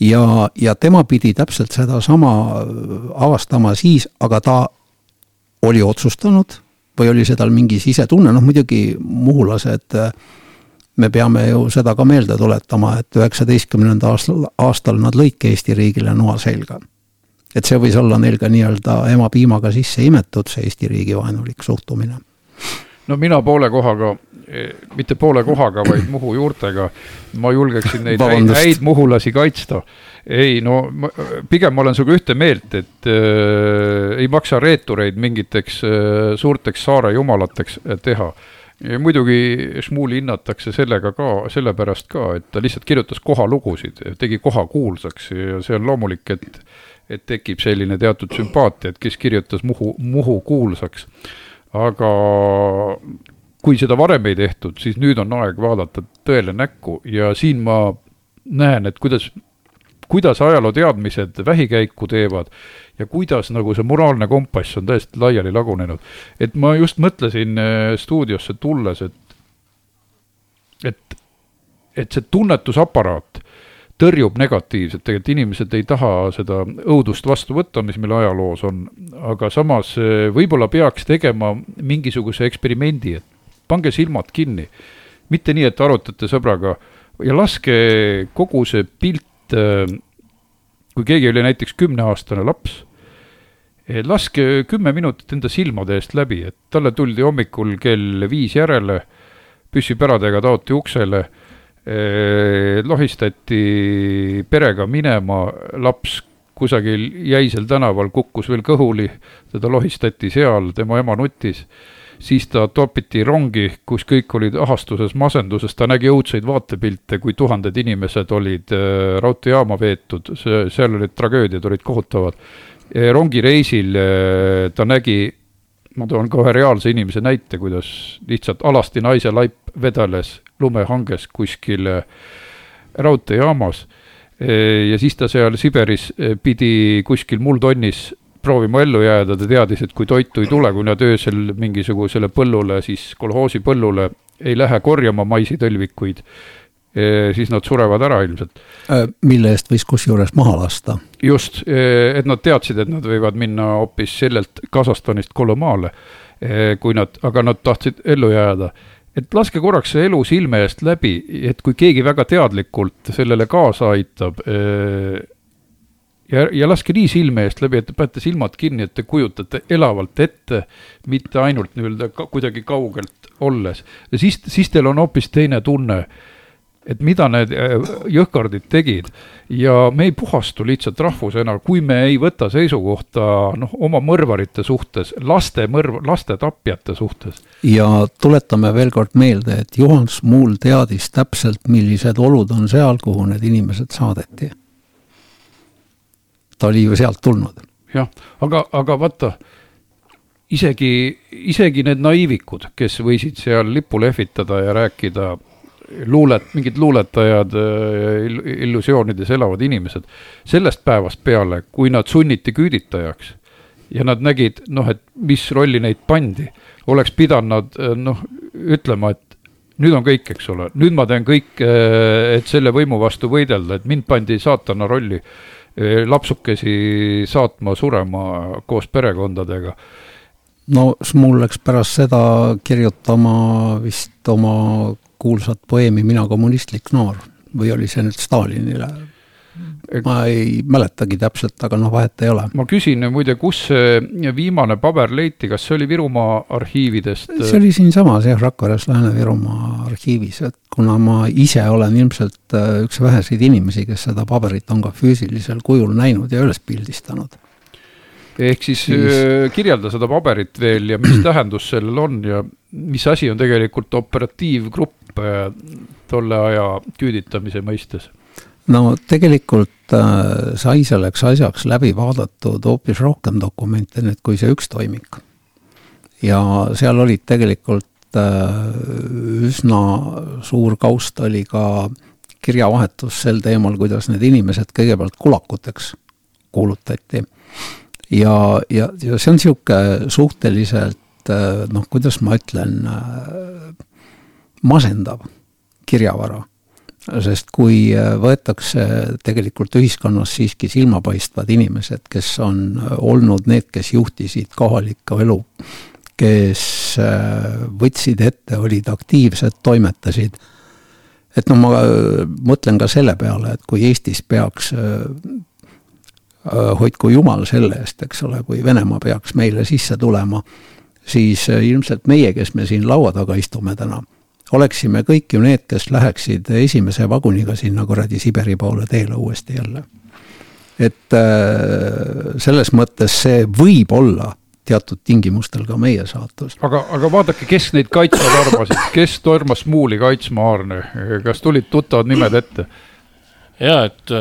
C: ja, ja tema pidi täpselt sedasama avastama siis, aga ta oli otsustanud või oli see tal mingi sisetunne, noh muidugi muhulased, me peame ju seda ka meelde tuletama, et üheksateistkümnenda aastal, aastal nad lõidki Eesti riigile noa selga. et see võis olla neil ka nii-öelda ema piimaga sisse imetud, see Eesti riigi vaenulik suhtumine.
B: no mina poole kohaga mitte poole kohaga, vaid Muhu juurtega. ma julgeksin neid häid, häid muhulasi kaitsta ei no ma, pigem ma olen sinuga ühte meelt, et äh, ei maksa reetureid mingiteks äh, suurteks saare jumalateks teha. Ja muidugi Šmuuli hinnatakse sellega ka, sellepärast ka, et ta lihtsalt kirjutas kohalugusid, tegi koha kuulsaks ja see on loomulik, et et tekib selline teatud sümpaatia, et kes kirjutas Muhu, Muhu kuulsaks. aga kui seda varem ei tehtud, siis nüüd on aeg vaadata tõele näkku ja siin ma näen, et kuidas kuidas ajalooteadmised vähikäiku teevad ja kuidas nagu see moraalne kompass on täiesti laiali lagunenud. et ma just mõtlesin äh, stuudiosse tulles, et, et, et see tunnetusaparaat tõrjub negatiivset, tegelikult inimesed ei taha seda õudust vastu võtta, mis meil ajaloos on, aga samas äh, võib-olla peaks tegema mingisuguse eksperimendi, et pange silmad kinni. mitte nii, et arutate sõbraga ja laske kogu see pilt et äh, kui keegi oli näiteks kümneaastane laps, laske kümme minutit enda silmade eest läbi, et talle tuldi hommikul kell viis järele, püssipäradega taoti uksele, äh, lohistati perega minema, laps kusagil jäisel tänaval kukkus veel kõhuli, teda lohistati seal, tema ema nutis siis ta topiti rongi, kus kõik olid ahastuses, masenduses, ta nägi õudseid vaatepilte, kui tuhanded inimesed olid äh, raudteejaama veetud, see, seal olid tragöödiad, olid kohutavad. rongireisil äh, ta nägi, ma toon ka ühe reaalse inimese näite, kuidas lihtsalt alasti naise laip vedeles lumehanges kuskil äh, raudteejaamas. Ja siis ta seal Siberis pidi kuskil muldonnis proovima ellu jääda, ta teadis, et kui toitu ei tule, kui nad öösel mingisugusele põllule, siis kolhoosi põllule ei lähe korjama maisitõlvikuid, eh, siis nad surevad ära ilmselt.
C: Äh, mille eest võis kusjuures maha lasta?
B: just, eh, et nad teadsid, et nad võivad minna hoopis sellelt Kasahstanist Kolomaale, eh, kui nad, aga nad tahtsid ellu jääda et laske korraks see elu silme eest läbi, et kui keegi väga teadlikult sellele kaasa aitab ja, ja laske nii silme eest läbi, et te panete silmad kinni, et te kujutate elavalt ette, mitte ainult nii-öelda ka, kuidagi kaugelt olles. ja siis, siis teil on hoopis teine tunne et mida need äh, jõhkardid tegid ja me ei puhastu lihtsalt rahvusena, kui me ei võta seisukohta noh, oma mõrvarite suhtes, laste mõrv, laste tapjate suhtes.
C: ja tuletame veel kord meelde, et Juhan Smuul teadis täpselt, millised olud on seal, kuhu need inimesed saadeti. Ta oli ju sealt tulnud.
B: jah, aga, aga vaata isegi, isegi need naiivikud, kes võisid seal lippu lehvitada ja rääkida luulet, mingid luuletajad, illusioonides elavad inimesed. sellest päevast peale, kui nad sunniti küüditajaks ja nad nägid, noh, et mis rolli neid pandi, oleks pidanud noh, ütlema, et nüüd on kõik, eks ole, nüüd ma teen kõik, et selle võimu vastu võidelda, et mind pandi saatana rolli lapsukesi saatma surema koos perekondadega
C: no mul läks pärast seda kirjutama vist oma kuulsat poeemi Mina kommunistlik noor või oli see nüüd Stalinile? Ma ei mäletagi täpselt, aga noh, vahet ei ole.
B: ma küsin muide, kus see viimane paber leiti, kas see oli Virumaa arhiividest?
C: see oli siinsamas jah, Rakveres Lääne-Virumaa arhiivis, et kuna ma ise olen ilmselt äh, üks väheseid inimesi, kes seda paberit on ka füüsilisel kujul näinud ja üles pildistanud
B: ehk siis, siis... Äh, kirjelda seda paberit veel ja mis tähendus sellel on ja mis asi on tegelikult operatiivgrupp äh, tolle aja küüditamise mõistes?
C: No tegelikult äh, sai selleks asjaks läbi vaadatud hoopis rohkem dokumente nüüd kui see üks toimik. ja seal olid tegelikult äh, üsna suur kaust oli ka kirjavahetus sel teemal, kuidas need inimesed kõigepealt kulakuteks kuulutati ja, ja, ja see on niisugune suhteliselt äh, noh, kuidas ma ütlen, äh, masendav kirjavara. Sest kui äh, võetakse tegelikult ühiskonnas siiski silmapaistvad inimesed, kes on olnud need, kes juhtisid kohalikku elu, kes võtsid ette, olid aktiivsed, toimetasid, et no ma mõtlen ka selle peale, et kui Eestis peaks Äh, hoidku jumal selle eest, eks ole, kui Venemaa peaks meile sisse tulema, siis äh, ilmselt meie, kes me siin laua taga istume täna, oleksime kõik ju need, kes läheksid esimese vaguniga sinna kuradi Siberi poole teele uuesti jälle. et äh, selles mõttes see võib olla teatud tingimustel ka meie saatus.
B: aga, aga vaadake, kes neid kaitsma tormasid, kes tormas Muuli kaitsma, Aarne, kas tulid tuttavad nimed ette?
D: ja et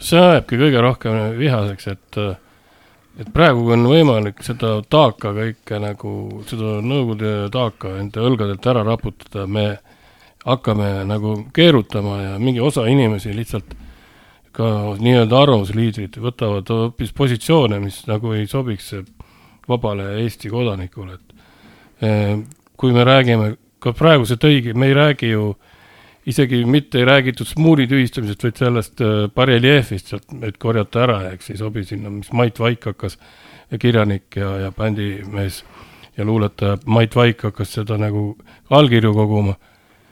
D: see ajabki kõige rohkem vihaseks, et, et praegu on võimalik seda taaka kõike nagu, seda Nõukogude taaka enda õlgadelt ära raputada, me hakkame nagu keerutama ja mingi osa inimesi lihtsalt ka nii-öelda arvamusliidrid võtavad hoopis positsioone, mis nagu ei sobiks vabale Eesti kodanikule, et eh, kui me räägime, ka praegu see tõigi, me ei räägi ju äh, isegi mitte ei räägitud Smuuli tühistamisest, vaid sellest äh, bareljeefist sealt, et korjata ära, eks ei sobi sinna, mis Mait Vaik hakkas, kirjanik ja, ja bändimees ja luuletaja Mait Vaik hakkas seda nagu allkirju koguma,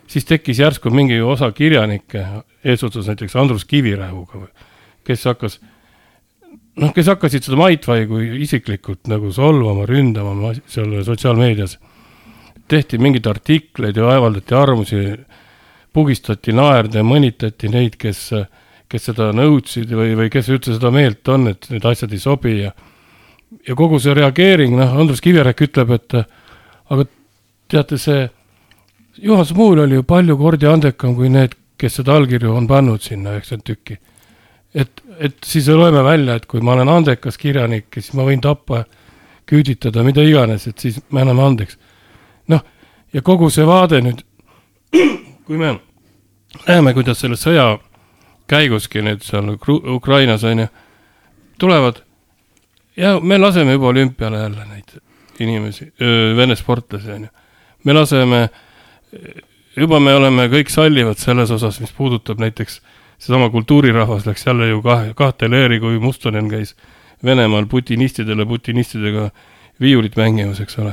D: siis tekkis järsku mingi osa kirjanikke, eesotsas näiteks Andrus Kivirähuga, kes hakkas noh, kes hakkasid seda Mait Vaigu isiklikult nagu solvama, ründama seal sotsiaalmeedias. tehti mingeid artikleid ja avaldati arvamusi pugistati, naerdi ja mõnitati neid, kes, kes seda nõudsid või, või kes üldse seda meelt on, et need asjad ei sobi ja ja kogu see reageering, noh, Andrus Kivirähk ütleb, et aga teate, see Juhan Smuul oli ju palju kordi andekam kui need, kes seda allkirju on pannud sinna üheksakümmend tükki. et, et siis loeme välja, et kui ma olen andekas kirjanik, siis ma võin tappa, küüditada, mida iganes, et siis ma annan andeks. noh, ja kogu see vaade nüüd kui me näeme, kuidas selle sõja käiguski nüüd seal Ukrainas on ju, tulevad ja me laseme juba olümpiale jälle neid inimesi, vene sportlasi on ju. me laseme, juba me oleme kõik sallivad selles osas, mis puudutab näiteks seesama kultuurirahvas läks jälle ju kahe, kahte leeri, kui Mustonen käis Venemaal putinistidele putinistidega viiulit mängimas, eks ole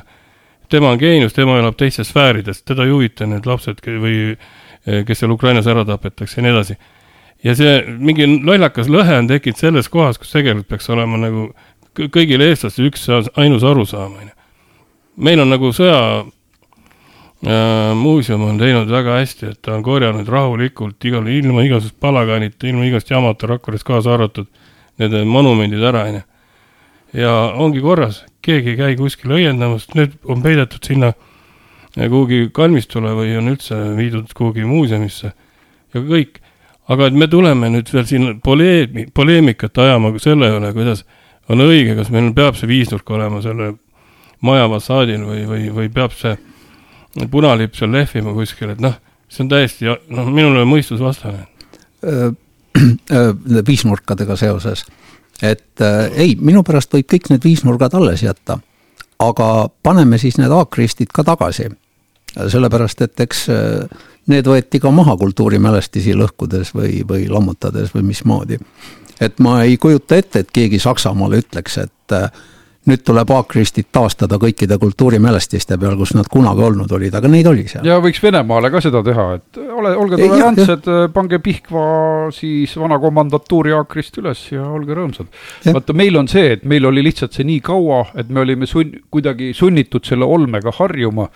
D: tema on geenius, tema elab teistes sfäärides, teda ei huvita need lapsed või eh, kes seal Ukrainas ära tapetakse ja nii edasi. ja see mingi lollakas lõhe on tekkinud selles kohas, kus tegelikult peaks olema nagu kõigil eestlastel üks ainus arusaam, on ju. meil on nagu sõja äh, muuseum on teinud väga hästi, et ta on korjanud rahulikult igal, ilma igasugust palaganita, ilma igast jamata Rakveres kaasa arvatud need monumendid ära, on ju. ja ongi korras, keegi ei käi kuskil õiendamas, need on peidetud sinna kuhugi kalmistule või on üldse viidud kuhugi muuseumisse ja kõik aga et me tuleme nüüd veel siin poleemi-, poleemikat ajama selle üle, kuidas on õige, kas meil peab see viisnurk olema selle maja fassaadil või, või, või peab see punalipp seal lehvima kuskil, et noh, see on täiesti, noh, minule mõistusvastane.
C: viisnurkadega seoses, et äh, ei, minu pärast võib kõik need viisnurgad alles jätta, aga paneme siis need aakristid ka tagasi. sellepärast, et eks äh, need võeti ka maha kultuurimälestisi lõhkudes või, või lammutades või mismoodi. et ma ei kujuta ette, et keegi Saksamaal ütleks, et äh, nüüd tuleb aakristid taastada kõikide kultuurimälestiste peal, kus nad kunagi olnud olid, aga neid oli seal.
B: ja võiks Venemaale ka seda teha, et ole, olge tolerantsed, pange Pihkva siis vana komandatuuri aakrist üles ja olge rõõmsad. vaata, meil on see, et meil oli lihtsalt see nii kaua, et me olime sunn-, kuidagi sunnitud selle olmega harjuma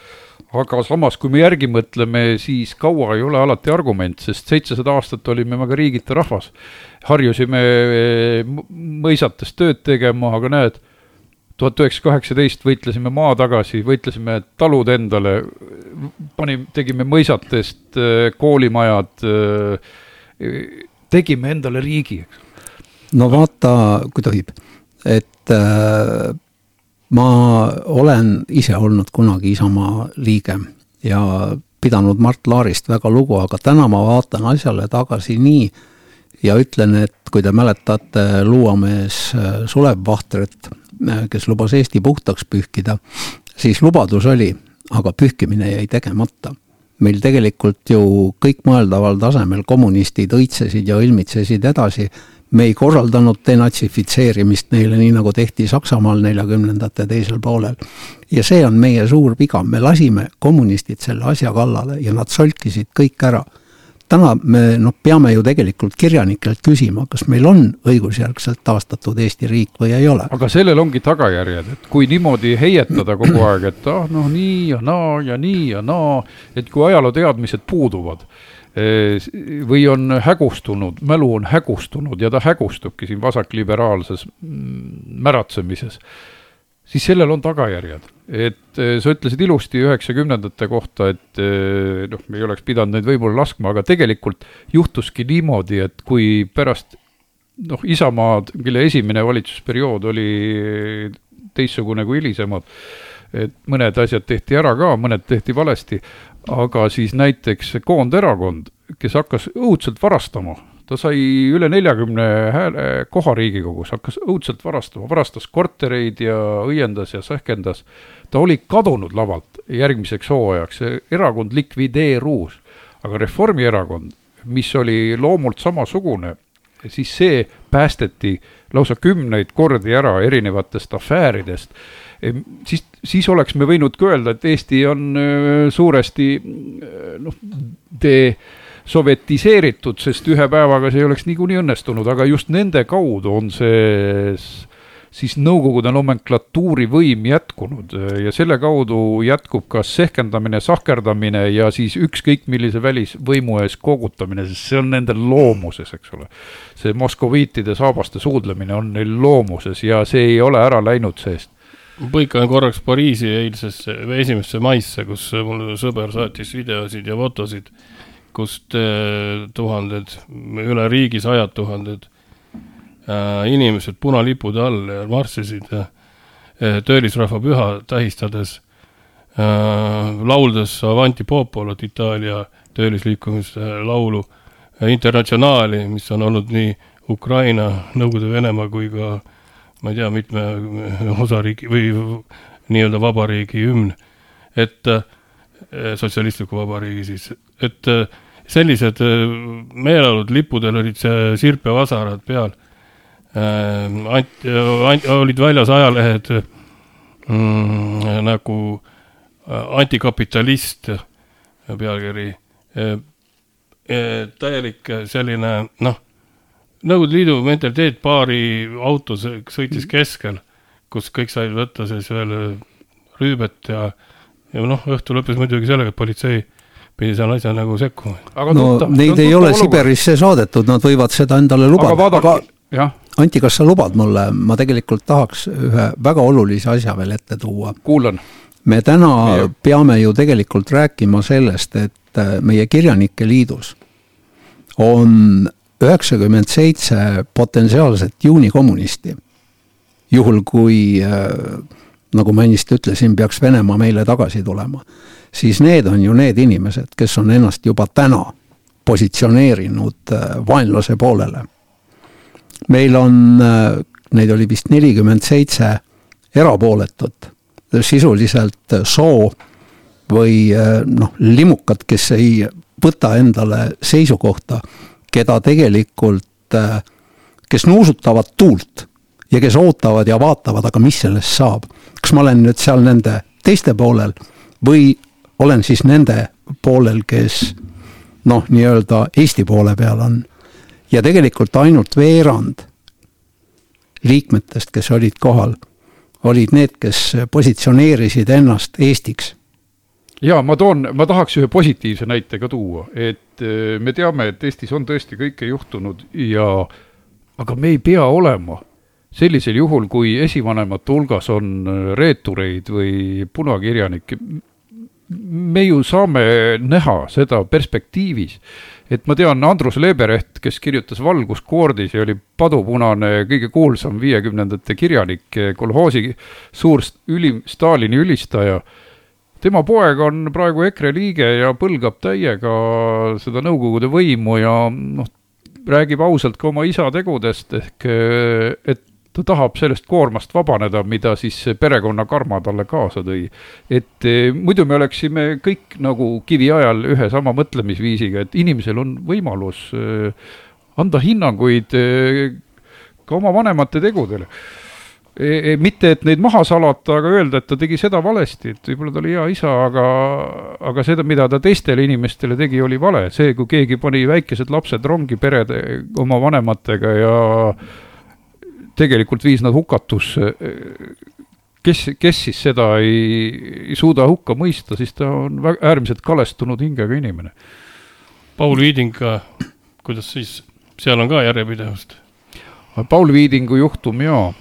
B: aga samas, kui me järgi mõtleme, siis kaua ei ole alati argument, sest seitsesada aastat olime me ka riigita rahvas. harjusime mõisates tööd tegema, aga näed, tuhat üheksasada kaheksateist võitlesime maa tagasi, võitlesime talud endale, panime, tegime mõisatest eh, koolimajad, eh, tegime endale riigi, eks.
C: no vaata, kui tohib, et äh ma olen ise olnud kunagi Isamaa liige ja pidanud Mart Laarist väga lugu, aga täna ma vaatan asjale tagasi nii ja ütlen, et kui te mäletate luuamees äh, Sulev Vahtret, äh, kes lubas Eesti puhtaks pühkida, siis lubadus oli, aga pühkimine jäi tegemata. meil tegelikult ju kõikmõeldaval tasemel kommunistid õitsesid ja õilmitsesid edasi me ei korraldanud denatsifitseerimist neile, nii nagu tehti Saksamaal neljakümnendate teisel poolel. ja see on meie suur viga, me lasime kommunistid selle asja kallale ja nad solkisid kõik ära. Täna me noh, peame ju tegelikult kirjanikelt küsima, kas meil on õigusjärgselt taastatud Eesti riik või ei ole.
B: aga sellel ongi tagajärjed, et kui niimoodi heietada kogu aeg, et ah noh, nii ja naa ja nii ja naa, et kui ajalooteadmised puuduvad või on hägustunud, mälu on hägustunud ja ta hägustubki siin vasakliberaalses mm, märatsemises, siis sellel on tagajärjed. et sa ütlesid ilusti üheksakümnendate kohta, et noh, me ei oleks pidanud neid võimule laskma, aga tegelikult juhtuski niimoodi, et kui pärast noh, Isamaad, kelle esimene valitsusperiood oli teistsugune kui hilisemad, et mõned asjad tehti ära ka, mõned tehti valesti, aga siis näiteks Koonderakond, kes hakkas õudselt varastama, ta sai üle neljakümne hääle koha Riigikogus, hakkas õudselt varastama, varastas kortereid ja õiendas ja sähkendas. ta oli kadunud lavalt järgmiseks hooajaks, erakond likvideerus, aga Reformierakond, mis oli loomult samasugune, siis see päästeti lausa kümneid kordi ära erinevatest afääridest siis, siis oleks me võinud ka öelda, et Eesti on äh, suuresti äh, noh, desovetiseeritud, sest ühe päevaga see ei oleks niikuinii õnnestunud, aga just nende kaudu on see siis Nõukogude nomenklatuuri võim jätkunud. Ja selle kaudu jätkub ka sehkendamine, sahkerdamine ja siis ükskõik millise välisvõimu ees koogutamine, sest see on nende loomuses, eks ole. see moskoviitide saabaste suudlemine on neil loomuses ja see ei ole ära läinud seest.
D: Põikan korraks Pariisi eilsesse, esimesse maisse, kus mul sõber saatis videosid ja fotosid, kust eh, tuhanded, üle riigi sajad tuhanded äh, inimesed punalipude all marssisid äh, töölisrahva püha tähistades äh,, lauldes Avanti Popolot, Itaalia töölisliikumise laulu, internatsionaali, mis on olnud nii Ukraina, Nõukogude Venemaa kui ka äh, ma ei tea, mitme osariigi või nii-öelda vabariigi hümn, et äh, sotsialistliku vabariigi siis, et äh, sellised äh, meeleolud lipudel olid see sirp ja vasarad peal. Ant-, ant-, olid väljas ajalehed mm, nagu antikapitalist pealkiri eh, täielik selline noh, Nõukogude Liidu mentaliteet paari auto sõitis
B: Mhm.
D: keskel, kus kõik said võtta siis veel rüübet ja, ja noh, õhtu lõppes muidugi sellega, et politsei pidi seal asja nagu sekkuma.
B: aga
C: no
B: tuttav-
C: neid ei ole
B: olukord.
C: Siberisse saadetud, nad võivad seda endale lubada, aga
B: vaadake, jah,
C: Anti, kas sa lubad mulle, ma tegelikult tahaks ühe väga olulise asja veel ette tuua.
B: kuulan
C: me täna
B: Jah.
C: peame ju tegelikult rääkima sellest, et äh, meie Kirjanike Liidus on üheksakümmend seitse potentsiaalset juunikommunisti. juhul, kui äh, nagu ma ennist ütlesin, peaks Venemaa meile tagasi tulema, siis need on ju need inimesed, kes on ennast juba täna positsioneerinud äh, vaenlase poolele. meil on, neid oli vist nelikümmend seitse erapooletut, sisuliselt soo või noh, limukad, kes ei võta endale seisukohta, keda tegelikult, kes nuusutavad tuult ja kes ootavad ja vaatavad, aga mis sellest saab. kas ma olen nüüd seal nende teiste poolel või olen siis nende poolel, kes noh, nii-öelda Eesti poole peal on. ja tegelikult ainult veerand liikmetest, kes olid kohal, olid need, kes positsioneerisid ennast Eestiks
B: ja ma toon, ma tahaks ühe positiivse näite ka tuua, et eh, me teame, et Eestis on tõesti kõike juhtunud ja aga me ei pea olema sellisel juhul, kui esivanemate hulgas on eh, reetureid või punakirjanikke, me ju saame näha seda perspektiivis, et ma tean Andrus Lebereht, kes kirjutas Valguskoordis ja oli padupunane kõige kuulsam viiekümnendate kirjanik, kolhoosi suur ülim Stalini ülistaja. Tema poeg on praegu EKRE liige ja põlgab täiega seda Nõukogude võimu ja noh, räägib ausalt ka oma isa tegudest, ehk et ta tahab sellest koormast vabaneda, mida siis perekonna karma talle kaasa tõi. et eh, muidu me oleksime kõik nagu kiviajal ühe sama mõtlemisviisiga, et inimesel on võimalus eh, anda hinnanguid eh, ka oma vanemate tegudele E, e, mitte, et neid maha salata, aga öelda, et ta tegi seda valesti, et võib-olla ta oli hea isa, aga, aga seda, mida ta teistele inimestele tegi, oli vale. see, kui keegi pani väikesed lapsed rongi perede oma vanematega ja tegelikult viis nad hukatusse, kes, kes siis seda ei, ei suuda hukka mõista, siis ta on väga äärmiselt kalestunud hingega inimene.
D: Paul Viiding ka, kuidas siis, seal on ka järjepidevust
B: Paul Viidingu juhtum ja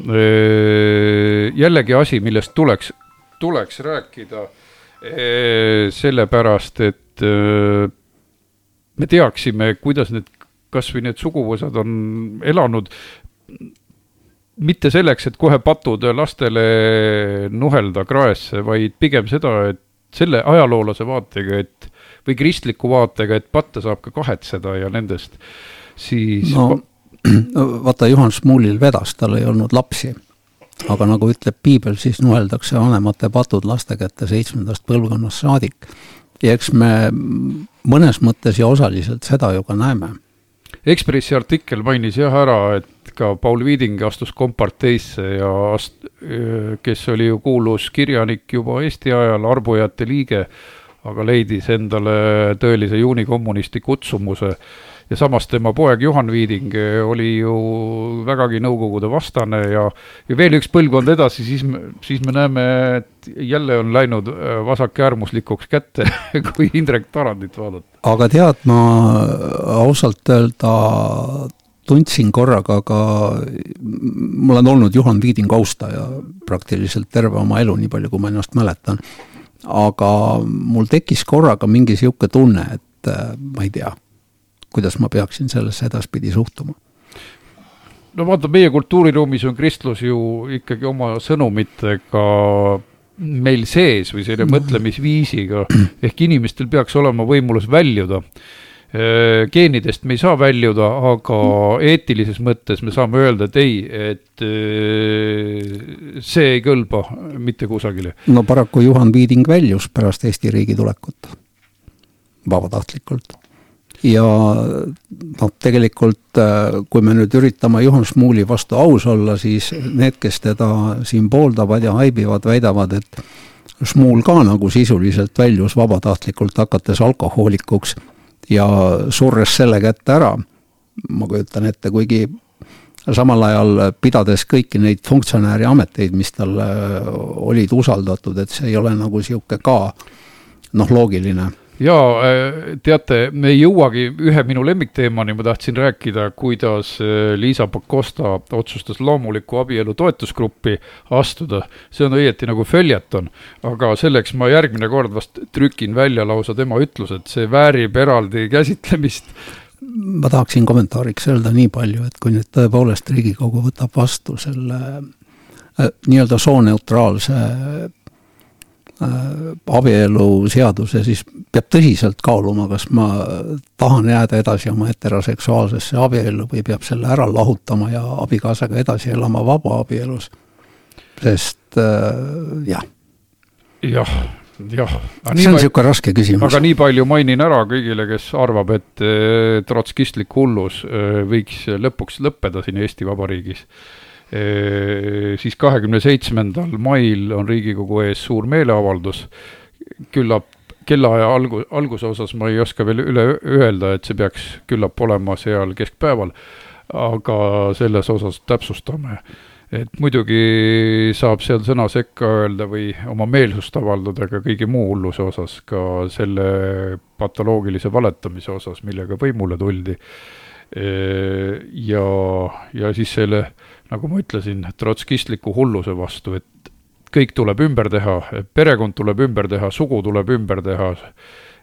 B: jällegi asi, millest tuleks, tuleks rääkida sellepärast, et me teaksime, kuidas need, kasvõi need suguvõsad on elanud. Mitte selleks, et kohe patud lastele nuhelda kraesse, vaid pigem seda, et selle ajaloolase vaatega, et või kristliku vaatega, et patte saab ka kahetseda ja nendest siis
C: no vaata, Juhan Šmulil vedas, tal ei olnud lapsi. aga nagu ütleb piibel, siis nuheldakse vanemate patud laste kätte seitsmendast põlvkonnast saadik. ja eks me mõnes mõttes ja osaliselt seda ju ka näeme.
B: Ekspressi artikkel mainis jah ära, et ka Paul Viiding astus komparteisse ja ast-, kes oli ju kuulus kirjanik juba Eesti ajal, arbujate liige, aga leidis endale tõelise juunikommunisti kutsumuse ja samas tema poeg Juhan Viiding oli ju vägagi Nõukogude vastane ja, ja veel üks põlvkond edasi, siis siis me näeme, et jälle on läinud vasakäärmuslikuks kätte kui Indrek Tarandit vaadata.
C: aga tead, ma ausalt öelda tundsin korraga ka, ma olen olnud Juhan Viidingu austaja praktiliselt terve oma elu, nii palju kui ma ennast mäletan. aga mul tekkis korraga mingi niisugune tunne, et ma ei tea kuidas ma peaksin sellesse edaspidi suhtuma?
B: no vaata, meie kultuuriruumis on kristlus ju ikkagi oma sõnumitega meil sees või selle mõtlemisviisiga, ehk inimestel peaks olema võimalus väljuda. geenidest me ei saa väljuda, aga eetilises mõttes me saame öelda, et ei, et see ei kõlba mitte kusagile.
C: no paraku Juhan Viiding väljus pärast Eesti riigi tulekut vabatahtlikult ja noh, tegelikult kui me nüüd üritame Juhan Šmuuli vastu aus olla, siis need, kes teda siin pooldavad ja haibivad, väidavad, et Šmuul ka nagu sisuliselt väljus vabatahtlikult, hakates alkohoolikuks ja surres selle kätte ära, ma kujutan ette, kuigi samal ajal pidades kõiki neid funktsionääri ameteid, mis talle olid usaldatud, et see ei ole nagu niisugune ka noh, loogiline
B: jaa, äh, teate, me ei jõuagi ühe minu lemmikteemani, ma tahtsin rääkida, kuidas äh, Liisa Pakosta otsustas loomuliku abielu toetusgruppi astuda. see on õieti nagu följeton, aga selleks ma järgmine kord vast trükin välja lausa tema ütlused, see väärib eraldi käsitlemist
C: ma tahaksin kommentaariks öelda nii palju, et kui nüüd tõepoolest Riigikogu võtab vastu selle äh, nii-öelda sooneutraalse abieluseaduse, siis peab tõsiselt kaaluma, kas ma tahan jääda edasi oma heteroseksuaalsesse abiellu või peab selle ära lahutama ja abikaasaga edasi elama vabaabielus. sest äh, jah.
B: jah, jah.
C: see on niisugune raske küsimus.
B: aga nii palju mainin ära kõigile, kes arvab, et äh, trotskistlik hullus võiks lõpuks lõppeda siin Eesti Vabariigis siis kahekümne seitsmendal mail on Riigikogu ees suur meeleavaldus, küllap kellaaja algu-, alguse osas ma ei oska veel üle öelda, et see peaks küllap olema seal keskpäeval, aga selles osas täpsustame. et muidugi saab seal sõna sekka öelda või oma meelsust avaldada ka kõige muu hulluse osas, ka selle patoloogilise valetamise osas, millega võimule tuldi. Ja, ja siis selle nagu ma ütlesin, trotskistliku hulluse vastu, et kõik tuleb ümber teha, perekond tuleb ümber teha, sugu tuleb ümber teha,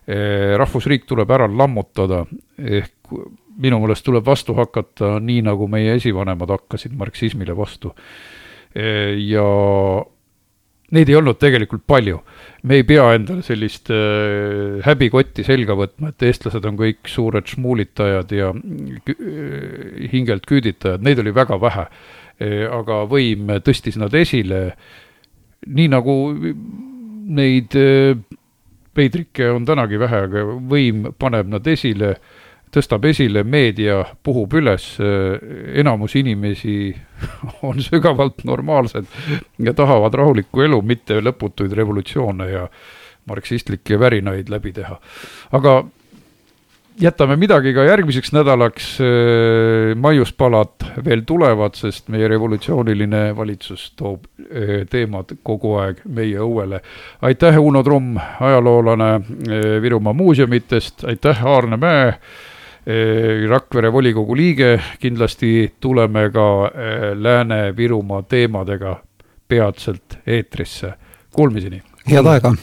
B: eh, rahvusriik tuleb ära lammutada, ehk minu meelest tuleb vastu hakata nii, nagu meie esivanemad hakkasid marksismile vastu. Ja neid ei olnud tegelikult palju. me ei pea endale sellist äh, häbikotti selga võtma, et eestlased on kõik suured šmuulitajad ja äh, hingelt küüditajad, neid oli väga vähe äh,. aga võim tõstis nad esile, nii nagu neid äh, peidrikke on tänagi vähe, aga võim paneb nad esile tõstab esile, meedia puhub üles, enamus inimesi on sügavalt normaalsed ja tahavad rahulikku elu, mitte lõputuid revolutsioone ja marksistlikke värinaid läbi teha. aga jätame midagi ka järgmiseks nädalaks, maiuspalad veel tulevad, sest meie revolutsiooniline valitsus toob teemad kogu aeg meie õuele. aitäh, Uno Trumm, ajaloolane Virumaa muuseumitest, aitäh, Aarne Mäe Rakvere volikogu liige, kindlasti tuleme ka Lääne-Virumaa teemadega peatselt eetrisse. Kuulmiseni!
C: head aega!